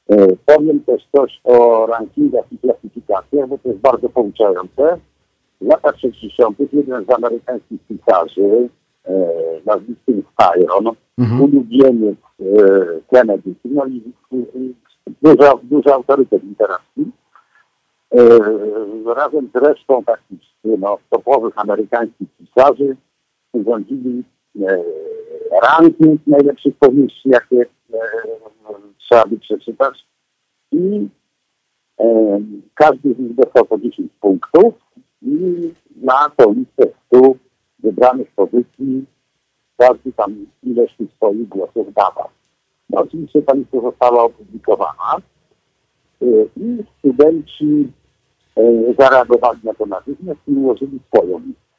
E, Powiem też coś o rankingach i klasyfikacjach, bo to jest bardzo pouczające. W latach 60. jeden z amerykańskich pisarzy, e, nazwiskiem Styron,
Mhm.
ulubieniec e, Kennedy, no i- duży, duży autorytet literacki, e, razem z resztą takich no, topowych amerykańskich pisarzy urządzili e, ranking najlepszych powieści, jakie e, trzeba by przeczytać i e, każdy z nich dostał po 10 punktów i na tą listę 100 wybranych pozycji każdy tam ileś tych swoich głosów dawał. No, oczywiście ta lista została opublikowana e, i studenci e, zareagowali na to natychmiast i ułożyli swoją listę.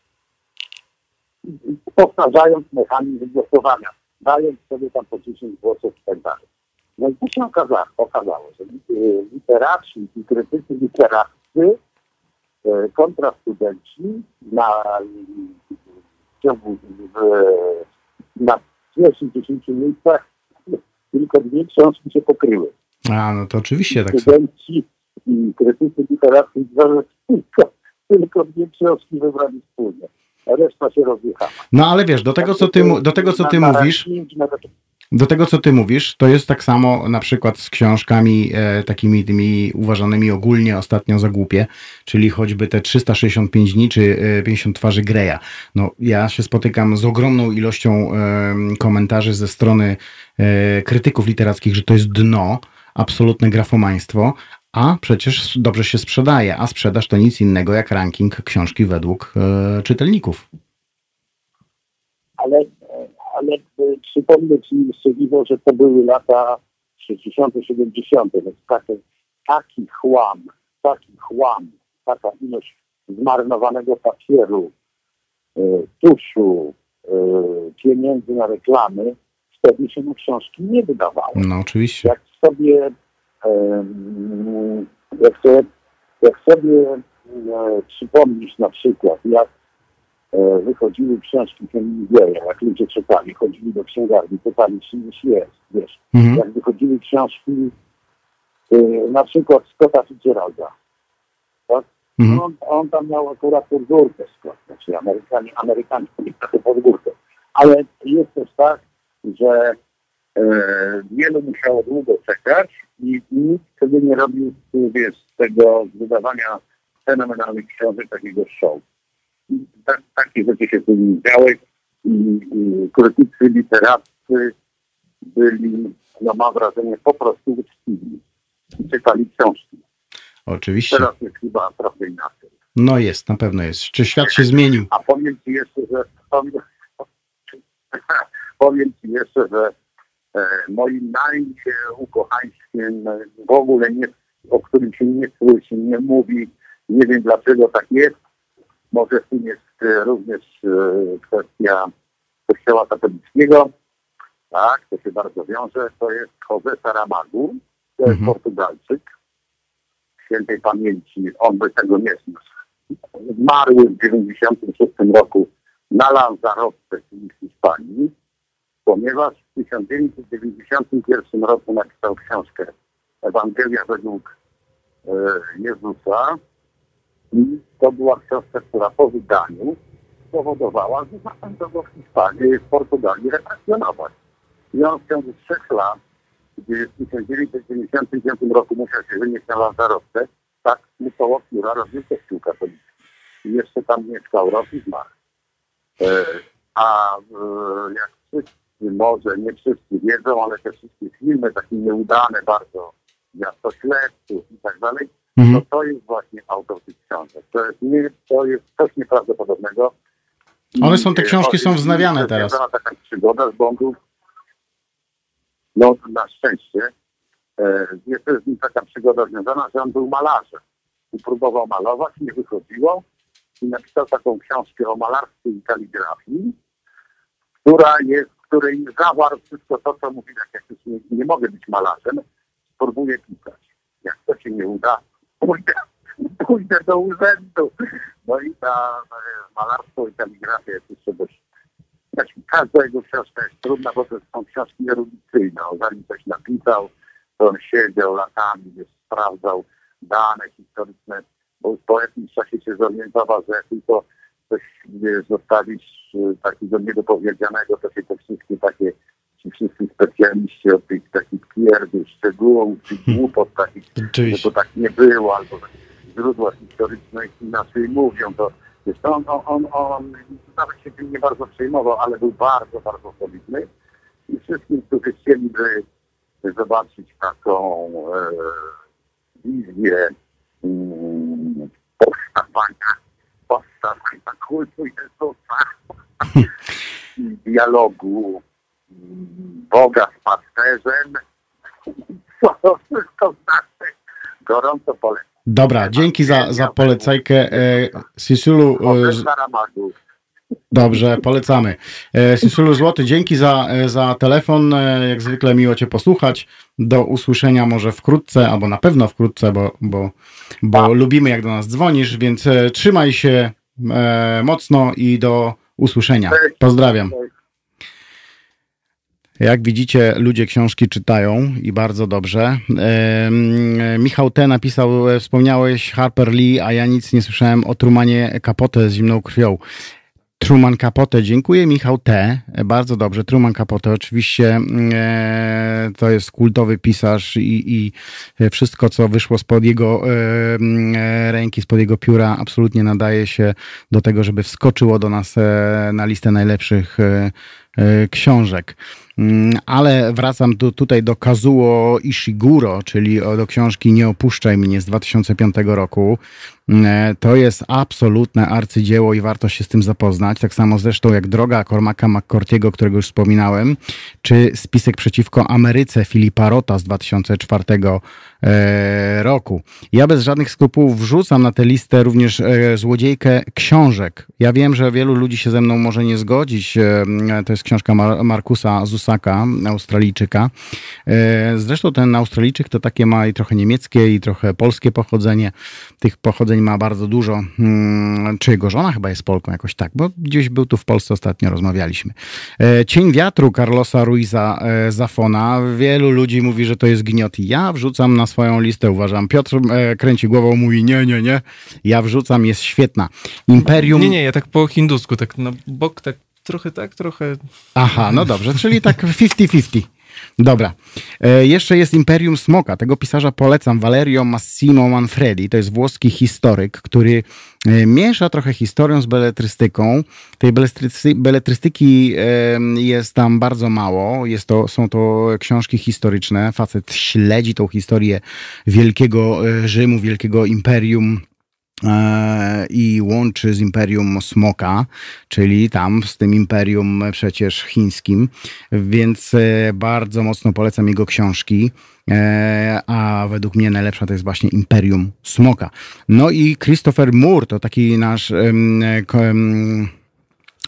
Powtarzając mechanizm głosowania, dając sobie tam po 10 głosów i tak dalej. No i to się okazało, okazało że e, literaci i krytycy literaccy kontra studenci na, w ciągu na pierwszych 10 miejscach tylko dwie książki się pokryły.
A, no to oczywiście tak.
Studenci i krytycy literaccy że tylko, tylko dwie książki wybrali wspólnie. Reszta się rozjechała.
No ale wiesz, do tego co ty, do tego, co ty mówisz, do tego co ty mówisz, to jest tak samo na przykład z książkami e, takimi tymi uważanymi ogólnie ostatnio za głupie, czyli choćby te 365 dni czy e, 50 twarzy Greya. No ja się spotykam z ogromną ilością e, komentarzy ze strony e, krytyków literackich, że to jest dno, absolutne grafomaństwo, a przecież dobrze się sprzedaje, a sprzedaż to nic innego jak ranking książki według e, czytelników.
ale, ale e, przypomnę Ci jeszcze, Iwo, że to były lata 60., 70., więc taki, taki chłam, taki chłam, taka ilość zmarnowanego papieru, e, tuszu, e, pieniędzy na reklamy, wtedy się na książki nie wydawało.
No oczywiście.
Jak sobie, jak sobie, jak sobie przypomnisz na przykład, jak wychodziły książki Hemingwaya, jak ludzie czytali, chodzili do księgarni, pytali, czy już jest, wiesz.
Mhm.
Jak wychodziły książki e, na przykład Scotta Fitzgeralda, tak?
Mhm.
On, on tam miał akurat podgórkę Scott, znaczy Amerykanie, Amerykanie taką podgórkę. Ale jest też tak, że e, wielu musiało długo czekać i nikt wtedy nie robił wiesz, tego wydawania fenomenalnych książek takiego show. Tak, takie rzeczy się nie działy i, i krytycy literaccy byli, no mam wrażenie, po prostu uczciwi i czytali książki.
Oczywiście.
Teraz jest chyba trochę inaczej.
No jest, na pewno jest. Czy świat się zmienił?
A powiem Ci jeszcze, że powiem, Ci jeszcze, że e, moim najukochańskim e, w ogóle nie, o którym się nie słyszy, nie mówi, nie wiem dlaczego tak jest. Może w tym jest e, również e, kwestia kościoła katolickiego. Tak, to się bardzo wiąże. To jest Jose Saramago, to jest
Mhm.
Portugalczyk świętej pamięci. On by tego nie zniósł zmarły w 96 roku na Lanzarote, czyli w Hiszpanii, ponieważ w 1991 roku napisał książkę Ewangelia według e, Jezusa i to była książka, która po wydaniu spowodowała, że zaczęto go w Hiszpanii, w Portugalii represjonować. I on w ciągu trzech lat, gdy w 1995 roku musiał się wynieść na Lanzarote, tak mu koło pióra robił kościół katolicki. I jeszcze tam mieszkał rok i zmarł. E, a e, jak wszyscy, może nie wszyscy wiedzą, ale te wszystkie filmy takie nieudane bardzo, Miasto Śledców i tak dalej,
Mhm.
to to jest właśnie autor książek. To jest, nie, to jest coś nieprawdopodobnego.
One są, te książki są wznawiane teraz.
związana taka przygoda z Bąków. No na szczęście e, jest z nim taka przygoda związana, że on był malarzem. I próbował malować, nie wychodziło i napisał taką książkę o malarstwie i kaligrafii, która jest, w której zawarł wszystko to, co mówi, tak jak już nie, nie mogę być malarzem, spróbuję pisać. Jak to się nie uda, pójdę, pójdę do urzędu. No i ta malarstwo i kaligrafia jest jeszcze dość znaczy, każda jego książka jest trudna, bo to są książki erudycyjne. Zanim coś napisał, to on siedział latami, wiesz, sprawdzał dane historyczne, bo po jakimś czasie się zorientował, że jak tylko coś wiesz, zostawisz y, takiego niedopowiedzianego, to się te wszystkie takie ci wszyscy specjaliści od tych takich pierdów, szczegółów, czy głupot takich, że to tak nie było, albo źródła historyczne inaczej mówią, to wiesz, to on, on, on, on nawet się tym nie bardzo przejmował, ale był bardzo, bardzo solidny. I wszystkim, którzy chcieliby zobaczyć taką e, wizję mm, powstawania, powstawania kultu Jezusa i dialogu Boga z pasterzem, co to wszystko znaczy, gorąco polecam.
Dobra, dzięki za, za polecajkę. E, Sisulu, e, dobrze, polecamy. E, Sisulu Złoty, dzięki za, za telefon. Jak zwykle miło Cię posłuchać. Do usłyszenia może wkrótce, albo na pewno wkrótce, bo, bo, bo lubimy jak do nas dzwonisz, więc trzymaj się mocno i do usłyszenia. Pozdrawiam. Jak widzicie, ludzie książki czytają i bardzo dobrze. Michał T. napisał, e, wspomniałeś Harper Lee, a ja nic nie słyszałem o Trumanie Capote z zimną krwią. Truman Capote, dziękuję Michał T. Bardzo dobrze, Truman Capote oczywiście e, to jest kultowy pisarz i, i wszystko co wyszło spod jego e, ręki, spod jego pióra absolutnie nadaje się do tego, żeby wskoczyło do nas e, na listę najlepszych e, e, książek. Mm, Ale wracam tu, tutaj do Kazuo Ishiguro, czyli do książki Nie opuszczaj mnie z 2005 roku. Mm, To jest absolutne arcydzieło i warto się z tym zapoznać. Tak samo zresztą jak Droga Cormaca McCortiego, którego już wspominałem, czy Spisek przeciwko Ameryce Filipa Rota z 2004 e, roku. Ja bez żadnych skrupułów wrzucam na tę listę również e, złodziejkę książek. Ja wiem, że wielu ludzi się ze mną może nie zgodzić. E, To jest książka Mar- Markusa Zusaka, Australijczyka. E, Zresztą ten Australijczyk to takie ma i trochę niemieckie, i trochę polskie pochodzenie. Tych pochodzeń ma bardzo dużo. Mm, Czy jego żona chyba jest Polką jakoś tak, bo gdzieś był tu w Polsce ostatnio, rozmawialiśmy. E, Cień wiatru Carlosa Ruiza e, Zafona. Wielu ludzi mówi, że to jest gniot ja wrzucam na swoją listę, uważam. Piotr kręci głową, mówi nie, nie, nie. Ja wrzucam, jest świetna. Imperium...
Nie, nie, ja tak po hindusku, tak na bok, tak trochę tak, trochę...
Aha, no dobrze, czyli tak 50-50. Dobra. E, jeszcze jest Imperium Smoka. Tego pisarza polecam. Valerio Massimo Manfredi. To jest włoski historyk, który e, miesza trochę historią z beletrystyką. Tej beletrysty, beletrystyki e, jest tam bardzo mało. Jest to, są to książki historyczne. Facet śledzi tą historię wielkiego e, Rzymu, wielkiego imperium i łączy z Imperium Smoka, czyli tam z tym Imperium przecież chińskim, więc e, bardzo mocno polecam jego książki, e, a według mnie najlepsza to jest właśnie Imperium Smoka. No i Christopher Moore to taki nasz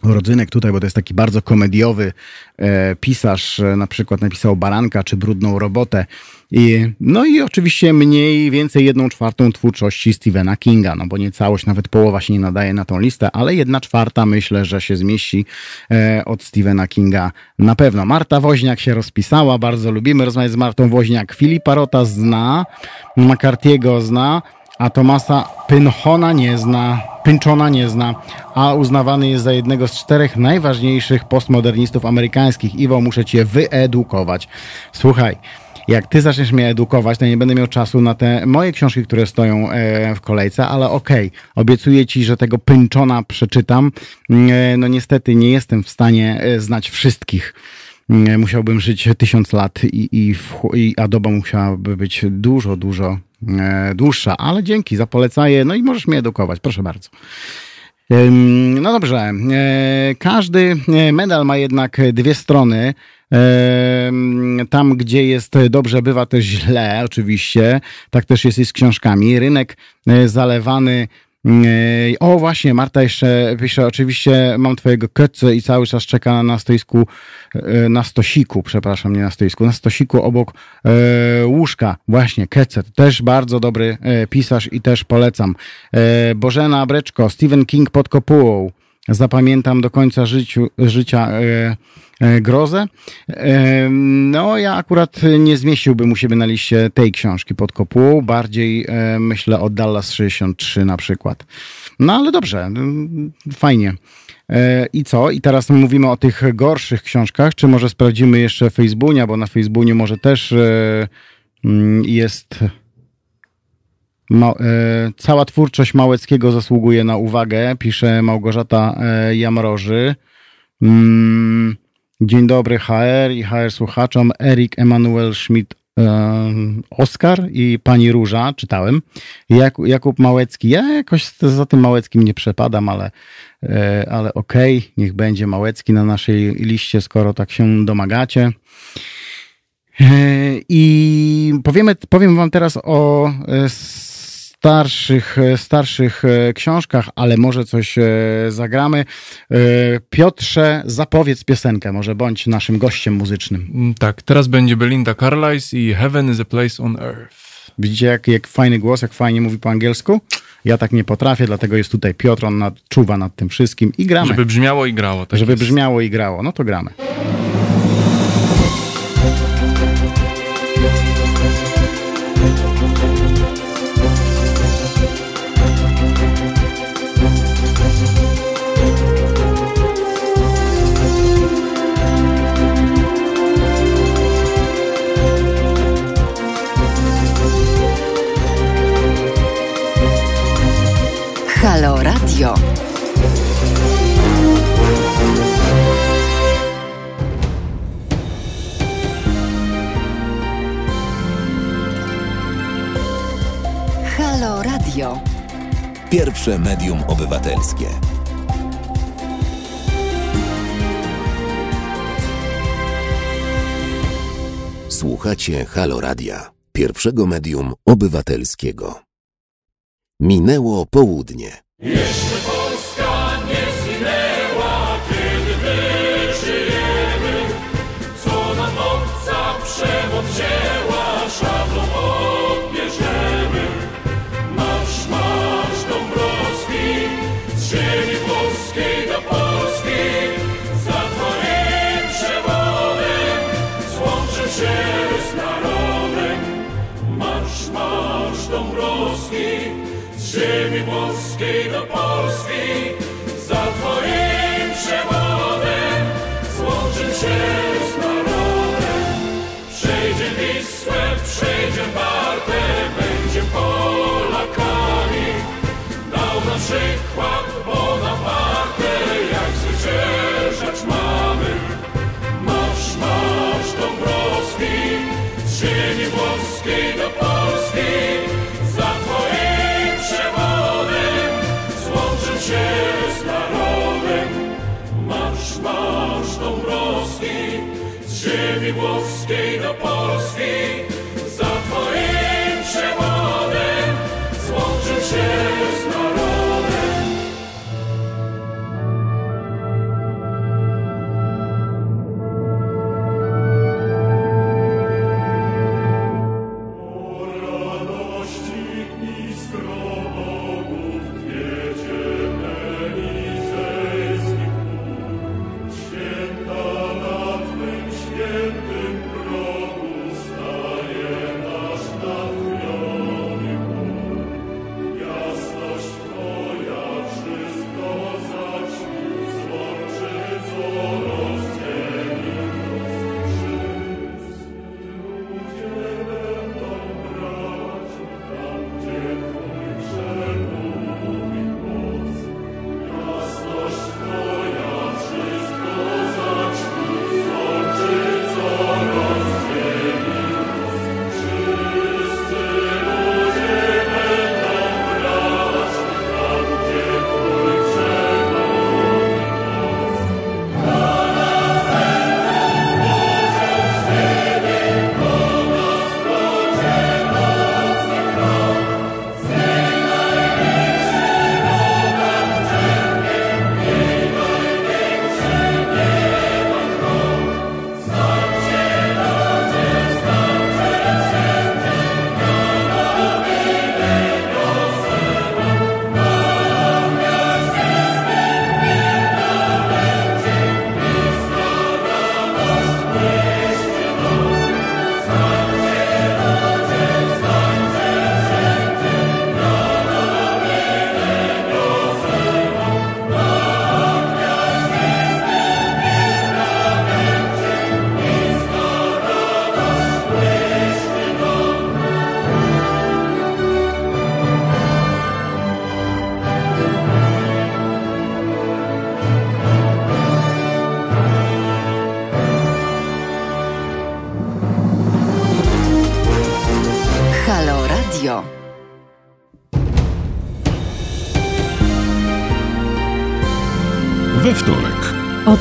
rodzynek tutaj, bo to jest taki bardzo komediowy e, pisarz, e, na przykład napisał Baranka czy Brudną Robotę. I, no i oczywiście mniej więcej jedną czwartą twórczości Stephena Kinga, no bo nie całość, nawet połowa się nie nadaje na tą listę, ale jedna czwarta myślę, że się zmieści e, od Stephena Kinga na pewno. Marta Woźniak się rozpisała, bardzo lubimy rozmawiać z Martą Woźniak. Filipa Rota zna, McCarthy'ego zna, a Tomasa Pynchona nie zna, Pynchona nie zna, a uznawany jest za jednego z czterech najważniejszych postmodernistów amerykańskich. Iwo, muszę cię wyedukować. Słuchaj, jak ty zaczniesz mnie edukować, to nie będę miał czasu na te moje książki, które stoją e, w kolejce, ale okej, obiecuję ci, że tego Pynchona przeczytam. E, no niestety nie jestem w stanie e, znać wszystkich. Mm, Musiałbym żyć tysiąc lat i, i, i a doba musiałaby być dużo, dużo e, dłuższa, ale dzięki za polecaje, no i możesz mnie edukować, proszę bardzo. No dobrze, każdy medal ma jednak dwie strony. Tam, gdzie jest dobrze, bywa też źle, oczywiście. Tak też jest i z książkami. Rynek e, zalewany. e, O, właśnie, Marta jeszcze pisze, oczywiście mam twojego kötce i cały czas czeka na stoisku, e, na stosiku, przepraszam, nie na stoisku, na stosiku obok e, łóżka. Właśnie, Kecet, też bardzo dobry e, pisarz i też polecam. E, Bożena Breczko, Stephen King pod kopułą. Zapamiętam do końca życiu, życia e, e, grozę. E, no, ja akurat nie zmieściłbym u siebie na liście tej książki pod kopułą. Bardziej e, myślę o Dallas 63 na przykład. No, ale dobrze, fajnie. E, I co? I teraz mówimy o tych gorszych książkach. Czy może sprawdzimy jeszcze Facebooka, bo na Facebooku może też e, jest. Ma, e, cała twórczość Małeckiego zasługuje na uwagę, pisze Małgorzata e, Jamroży. Mm, dzień dobry HR i HR słuchaczom. Erik Emanuel Schmidt e, Oskar i pani Róża, czytałem. Jak, Jakub Małecki. Ja jakoś za tym Małeckim nie przepadam, ale, e, ale okej, niech będzie Małecki na naszej liście, skoro tak się domagacie. E, I powiemy, powiem Wam teraz o starszych, e, starszych e, książkach, ale może coś e, zagramy. Piotrze, zapowiedz piosenkę, może bądź naszym gościem muzycznym.
Mm, Tak, teraz będzie Belinda Carlisle i Heaven is a Place on Earth.
Widzicie, jak, jak fajny głos, jak fajnie mówi po angielsku? Ja tak nie potrafię, dlatego jest tutaj Piotr, on nad, czuwa nad tym wszystkim i gramy.
Żeby brzmiało i grało. Tak
Żeby
jest.
brzmiało i grało. No to gramy.
Radio. Halo Radio.
Pierwsze medium obywatelskie. Słuchacie Halo Radia, pierwszego medium obywatelskiego. Minęło południe.
Święta na Ziemi włoskiej do Polski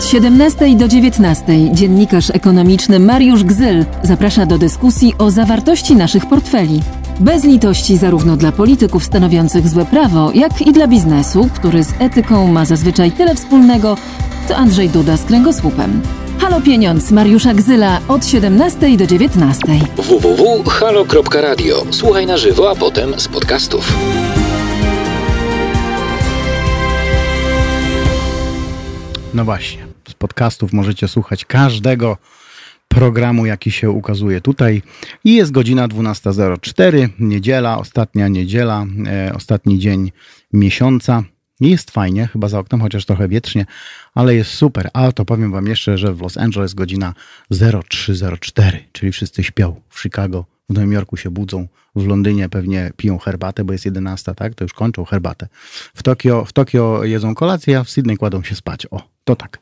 Od 17 do 19 dziennikarz ekonomiczny Mariusz Gzyl zaprasza do dyskusji o zawartości naszych portfeli. Bez litości zarówno dla polityków stanowiących złe prawo, jak i dla biznesu, który z etyką ma zazwyczaj tyle wspólnego, co Andrzej Duda z kręgosłupem. Halo Pieniądz Mariusza Gzyla od 17 do 19.
www.halo.radio. Słuchaj na żywo, a potem z podcastów.
No właśnie, podcastów możecie słuchać każdego programu, jaki się ukazuje tutaj. I jest godzina 12.04, niedziela, ostatnia niedziela, e, ostatni dzień miesiąca. Jest fajnie, chyba za oknem, chociaż trochę wietrznie, ale jest super. A to powiem Wam jeszcze, że w Los Angeles godzina 03.04, czyli wszyscy śpią. W Chicago, w Nowym Jorku się budzą, w Londynie pewnie piją herbatę, bo jest 11, tak? To już kończą herbatę. W Tokio, w Tokio jedzą kolację, a w Sydney kładą się spać. O, to tak.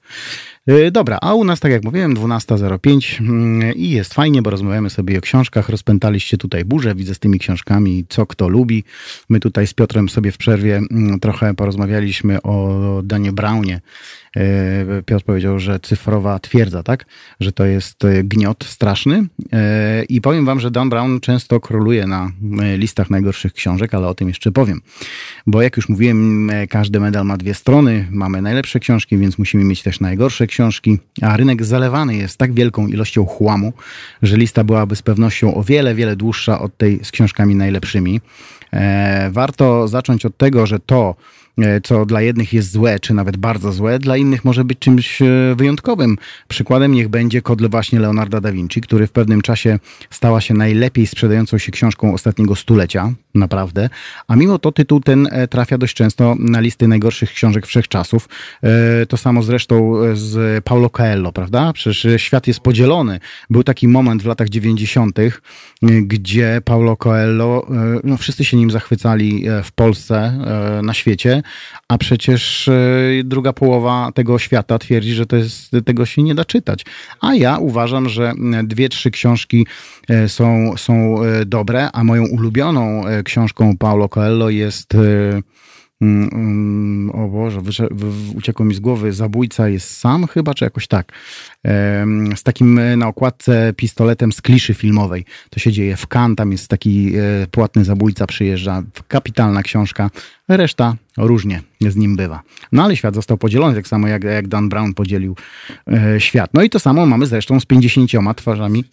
Yy, Dobra, a u nas, tak jak mówiłem, 12.05 mm, i jest fajnie, bo rozmawiamy sobie o książkach. Rozpętaliście tutaj burzę, widzę z tymi książkami, co kto lubi. My tutaj z Piotrem sobie w przerwie mm, trochę porozmawialiśmy o Danie Brownie. Yy, Piotr powiedział, że cyfrowa twierdza, tak? Że to jest yy, gniot straszny. Yy, I powiem wam, że Dan Brown często króluje na listach najgorszych książek, ale o tym jeszcze powiem. Bo jak już mówiłem, każdy medal ma dwie strony. Mamy najlepsze książki, więc musimy mieć też najgorsze książki. A rynek zalewany jest tak wielką ilością chłamu, że lista byłaby z pewnością o wiele, wiele dłuższa od tej z książkami najlepszymi. E, Warto zacząć od tego, że to, e, co dla jednych jest złe, czy nawet bardzo złe, dla innych może być czymś e, wyjątkowym. Przykładem niech będzie Kodle właśnie Leonarda da Vinci, który w pewnym czasie stała się najlepiej sprzedającą się książką ostatniego stulecia, naprawdę. A mimo to tytuł ten e, trafia dość często na listy najgorszych książek wszechczasów. E, To samo zresztą z Paulo Coelho, prawda? Przecież e, świat jest podzielony. Był taki moment w latach 90., e, gdzie Paulo Coelho, e, no wszyscy się nim zachwycali e, w Polsce, e, na świecie, a przecież e, druga połowa tego świata twierdzi, że to jest, tego się nie da czytać. A ja uważam, że e, dwie, trzy książki e, są, są e, dobre, a moją ulubioną książką Paulo Coelho jest mm, mm, o Boże, wysze, w, w, uciekło mi z głowy, zabójca jest sam chyba, czy jakoś tak. Z takim e, na okładce pistoletem z kliszy filmowej. To się dzieje w Cannes, tam jest taki e, płatny zabójca, przyjeżdża. Kapitalna książka. Reszta różnie z nim bywa. No ale świat został podzielony, tak samo jak, jak Dan Brown podzielił e, świat. No i to samo mamy zresztą z 50 twarzami.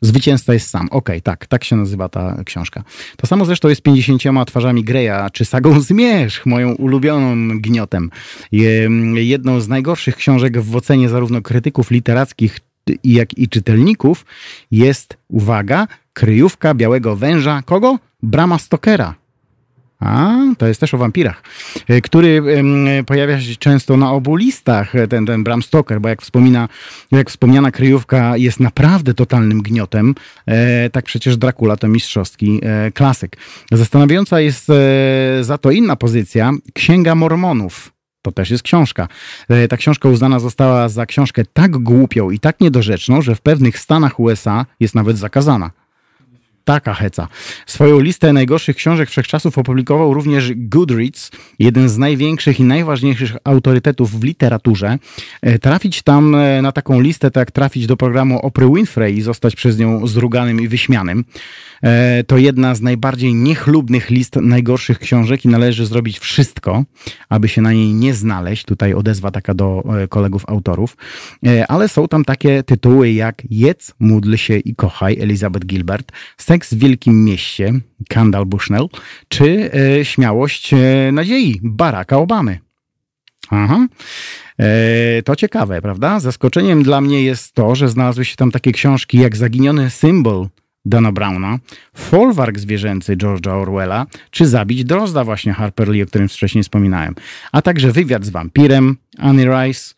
Zwycięzca jest sam. Okej, tak, tak się nazywa ta książka. To samo zresztą jest 50 twarzami Greya, czy sagą Zmierzch, moją ulubioną gniotem. Je- Jedną z najgorszych książek w ocenie zarówno krytyków literackich, jak i czytelników jest, uwaga, kryjówka białego węża. Kogo? Brama Stokera. A, to jest też o wampirach, e, który pojawia się często na obu listach, e, ten, ten Bram Stoker, bo jak, wspomina, jak wspomniana kryjówka jest naprawdę totalnym gniotem, e, tak przecież Dracula to mistrzowski klasyk. Zastanawiająca jest za to inna pozycja, Księga Mormonów. To też jest książka. Ta książka uznana została za książkę tak głupią i tak niedorzeczną, że w pewnych stanach USA jest nawet zakazana. Taka heca. Swoją listę najgorszych książek wszechczasów opublikował również Goodreads, jeden z największych i najważniejszych autorytetów w literaturze. E, Trafić tam e, na taką listę, to jak trafić do programu Oprah Winfrey i zostać przez nią zruganym i wyśmianym. E, To jedna z najbardziej niechlubnych list najgorszych książek i należy zrobić wszystko, aby się na niej nie znaleźć. Tutaj odezwa taka do kolegów autorów. Ale są tam takie tytuły jak Jedz, módl się i kochaj Elizabeth Gilbert, Seks w Wielkim Mieście Kendall Bushnell, czy e, Śmiałość e, nadziei Baracka Obamy. Aha. E, To ciekawe, prawda? Zaskoczeniem dla mnie jest to, że znalazły się tam takie książki jak Zaginiony symbol Dana Browna, Folwark zwierzęcy George'a Orwella, czy Zabić Drozda właśnie Harper Lee, o którym wcześniej wspominałem, a także Wywiad z wampirem Annie Rice,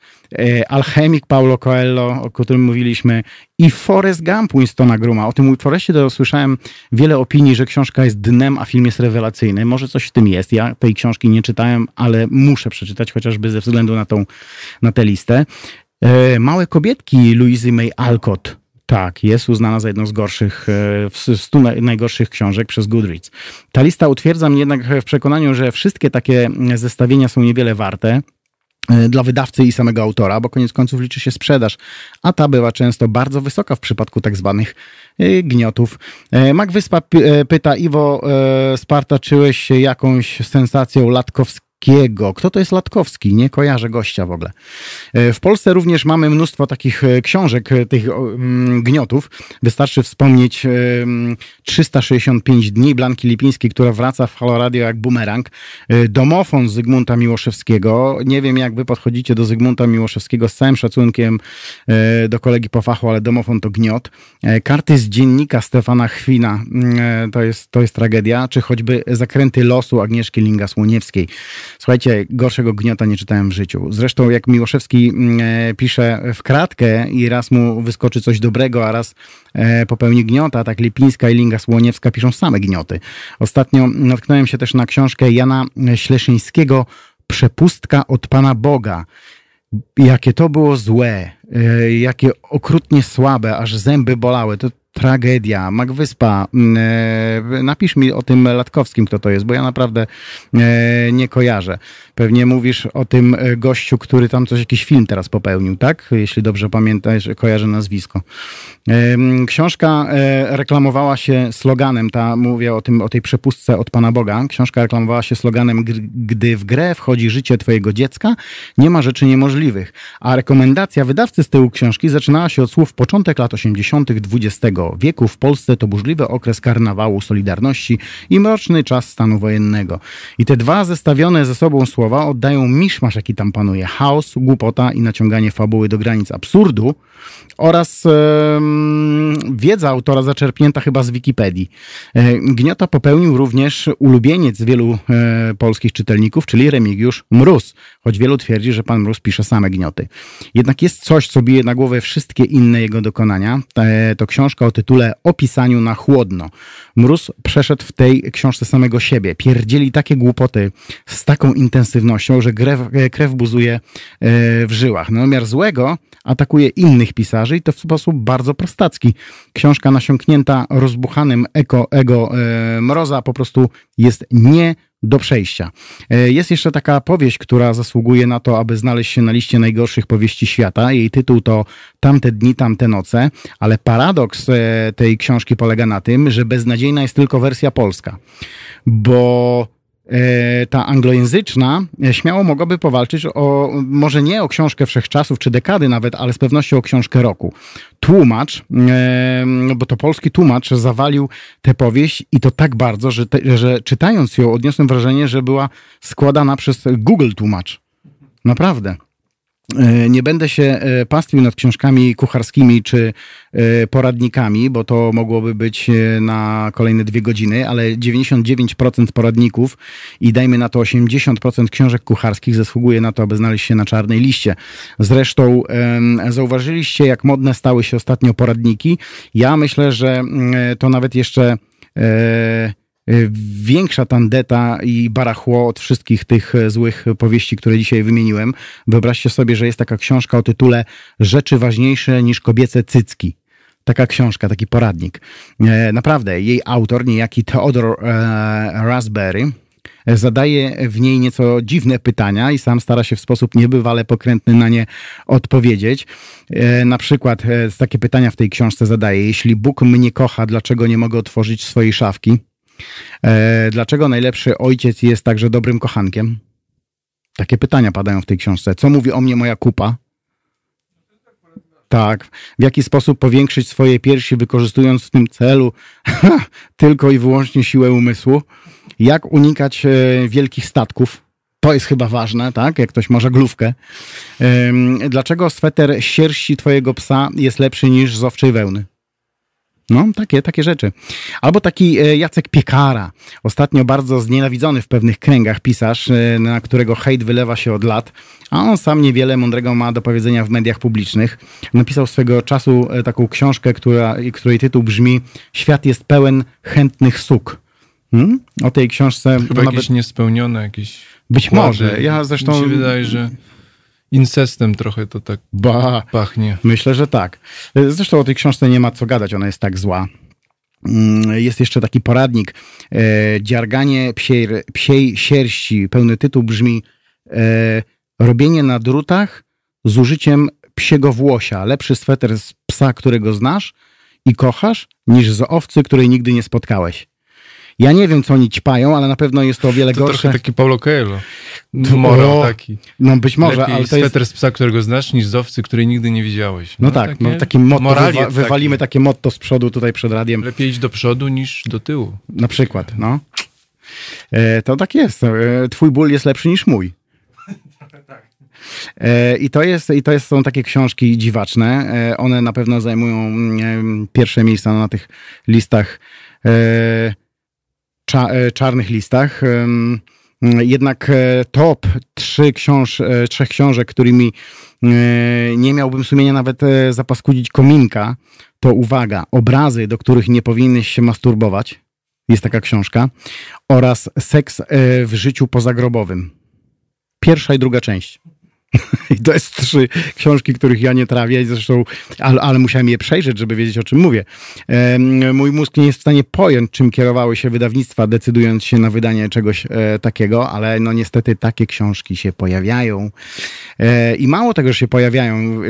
Alchemik Paulo Coelho, o którym mówiliśmy, i Forrest Gump Winstona Gruma. O tym Forrestie to słyszałem wiele opinii, że książka jest dnem, a film jest rewelacyjny. Może coś w tym jest. Ja tej książki nie czytałem, ale muszę przeczytać, chociażby ze względu na, tą, na tę listę. E, Małe kobietki Louisy May Alcott. Tak, jest uznana za jedną z gorszych, e, w 100 naj- najgorszych książek przez Goodreads. Ta lista utwierdza mnie jednak w przekonaniu, że wszystkie takie zestawienia są niewiele warte. E, dla wydawcy i samego autora, bo koniec końców liczy się sprzedaż, a ta bywa często bardzo wysoka w przypadku tak zwanych e, gniotów. E, Mac Wyspa pyta, Iwo, spartaczyłeś się jakąś sensacją latkowską Latkowskiego. Kto to jest Latkowski? Nie kojarzę gościa w ogóle. E, w Polsce również mamy mnóstwo takich e, książek, e, tych mm, gniotów. Wystarczy wspomnieć 365 mm, dni Blanki Lipińskiej, która wraca w Halo Radio jak bumerang. Domofon Zygmunta Miłoszewskiego. Nie wiem, jak wy podchodzicie do Zygmunta Miłoszewskiego z całym szacunkiem do kolegi po fachu, ale domofon to gniot. Karty z dziennika Stefana Chwina mm, to jest, to jest tragedia, czy choćby Zakręty losu Agnieszki Linga-Słoniewskiej. Słuchajcie, gorszego gniota nie czytałem w życiu. Zresztą jak Miłoszewski mm, e, pisze w kratkę i raz mu wyskoczy coś dobrego, a raz e, popełni gniota, tak Lipińska i Linga Słoniewska piszą same gnioty. Ostatnio natknąłem się też na książkę Jana Śleszyńskiego Przepustka od Pana Boga jakie to było złe, e, jakie okrutnie słabe, aż zęby bolały. To tragedia. Magwyspa, mm, e, napisz mi o tym Latkowskim, kto to jest, bo ja naprawdę e, nie kojarzę. Pewnie mówisz o tym e, gościu, który tam coś, jakiś film teraz popełnił, tak? Jeśli dobrze pamiętasz, kojarzę nazwisko. Książka reklamowała się sloganem, ta mówię o, tym, o tej przepustce od Pana Boga. Książka reklamowała się sloganem, gdy w grę wchodzi życie twojego dziecka, nie ma rzeczy niemożliwych. A rekomendacja wydawcy z tyłu książki zaczynała się od słów początek lat 80. XX wieku w Polsce to burzliwy okres karnawału Solidarności i mroczny czas stanu wojennego. I te dwa zestawione ze sobą słowa oddają miszmasz, jaki tam panuje. Chaos, głupota i naciąganie fabuły do granic absurdu oraz e, wiedza autora zaczerpnięta chyba z Wikipedii. E, Gniota popełnił również ulubieniec wielu e, polskich czytelników, czyli Remigiusz Mróz, choć wielu twierdzi, że pan Mróz pisze same gnioty. Jednak jest coś, co bije na głowę wszystkie inne jego dokonania. To książka o tytule O pisaniu na chłodno. Mróz przeszedł w tej książce samego siebie. Pierdzieli takie głupoty z taką intensywnością, że krew, krew buzuje e, w żyłach. Natomiar złego atakuje innych pisarzy i to w sposób bardzo prostacki. Książka nasiąknięta rozbuchanym ego, ego e, Mroza po prostu jest nie do przejścia. E, jest jeszcze taka powieść, która zasługuje na to, aby znaleźć się na liście najgorszych powieści świata. Jej tytuł to Tamte dni, tamte noce, ale paradoks e, tej książki polega na tym, że beznadziejna jest tylko wersja polska, bo ta anglojęzyczna e, śmiało mogłaby powalczyć o, może nie o książkę wszechczasów czy dekady nawet, ale z pewnością o książkę roku. Tłumacz, e, bo to polski tłumacz zawalił tę powieść i to tak bardzo, że, te, że czytając ją odniosłem wrażenie, że była składana przez Google tłumacz. Naprawdę. E, nie będę się e, pastwił nad książkami kucharskimi czy e, poradnikami, bo to mogłoby być na kolejne dwie godziny, ale 99% poradników i dajmy na to 80% książek kucharskich zasługuje na to, aby znaleźć się na czarnej liście. Zresztą zauważyliście, jak modne stały się ostatnio poradniki. Ja myślę, że to nawet jeszcze większa tandeta i barachło od wszystkich tych e, złych powieści, które dzisiaj wymieniłem. Wyobraźcie sobie, że jest taka książka o tytule Rzeczy ważniejsze niż kobiece cycki taka książka, taki poradnik. E, naprawdę, jej autor, niejaki Theodore Raspberry, zadaje w niej nieco dziwne pytania i sam stara się w sposób niebywale pokrętny na nie odpowiedzieć. E, na przykład takie pytania w tej książce zadaje: Jeśli Bóg mnie kocha, dlaczego nie mogę otworzyć swojej szafki? E, dlaczego najlepszy ojciec jest także dobrym kochankiem? Takie pytania padają w tej książce. Co mówi o mnie moja kupa? Tak. W jaki sposób powiększyć swoje piersi, wykorzystując w tym celu tylko i wyłącznie siłę umysłu? Jak unikać e, wielkich statków? To jest chyba ważne, tak? Jak ktoś ma żaglówkę. Dlaczego sweter sierści twojego psa jest lepszy niż z owczej wełny? No, takie, takie rzeczy. Albo taki e, Jacek Piekara, ostatnio bardzo znienawidzony w pewnych kręgach pisarz, e, na którego hejt wylewa się od lat, a on sam niewiele mądrego ma do powiedzenia w mediach publicznych. Napisał swego czasu e, taką książkę, która, której tytuł brzmi Świat jest pełen chętnych suk. Hmm? O tej książce...
Chyba nawet... jakieś niespełnione, jakieś...
Być może. Ja zresztą...
Mi się wydaje, że incestem trochę to tak ba, pachnie.
Myślę, że tak. Zresztą o tej książce nie ma co gadać, ona jest tak zła. Mm, jest jeszcze taki poradnik e, Dziarganie psiej, psiej sierści. Pełny tytuł brzmi e, robienie na drutach z użyciem psiego włosia. Lepszy sweter z psa, którego znasz i kochasz, niż z owcy, której nigdy nie spotkałeś. Ja nie wiem, co oni ćpają, ale na pewno jest to o wiele
To
gorsze.
trochę taki Paulo Coelho.
To-
Morał taki.
No być może,
Lepiej
ale to jest...
z psa, którego znasz, niż z owcy, której nigdy nie widziałeś.
No tak, no takim motto, wywa- wywalimy
taki.
takie motto z przodu tutaj przed radiem.
Lepiej iść do przodu niż do tyłu.
Na przykład, no. E, to tak jest. E, twój ból jest lepszy niż mój. E, I to, jest, I to jest, są takie książki dziwaczne. E, one na pewno zajmują mm, pierwsze miejsca na tych listach, e, cza, e, czarnych listach. Jednak e, top trzy książ, e, trzech książek, którymi nie miałbym sumienia nawet zapaskudzić kominka, to uwaga, obrazy, do których nie powinieneś się masturbować. Jest taka książka. Oraz Seks w życiu pozagrobowym. Pierwsza i druga część. I to jest trzy książki, których ja nie trawię, zresztą, ale, ale musiałem je przejrzeć, żeby wiedzieć, o czym mówię. Mój mózg nie jest w stanie pojąć, czym kierowały się wydawnictwa, decydując się na wydanie czegoś e, takiego, ale no niestety takie książki się pojawiają. E, I mało tego, że się pojawiają e,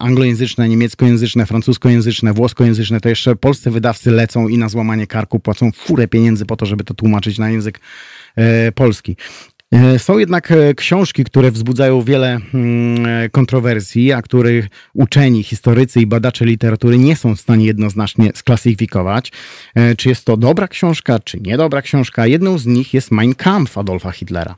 anglojęzyczne, niemieckojęzyczne, francuskojęzyczne, włoskojęzyczne, to jeszcze polscy wydawcy lecą i na złamanie karku płacą furę pieniędzy po to, żeby to tłumaczyć na język polski. E, Są jednak e, książki, które wzbudzają wiele mm, e, kontrowersji, a których uczeni, historycy i badacze literatury nie są w stanie jednoznacznie sklasyfikować. Czy jest to dobra książka, czy niedobra książka? Jedną z nich jest Mein Kampf Adolfa Hitlera.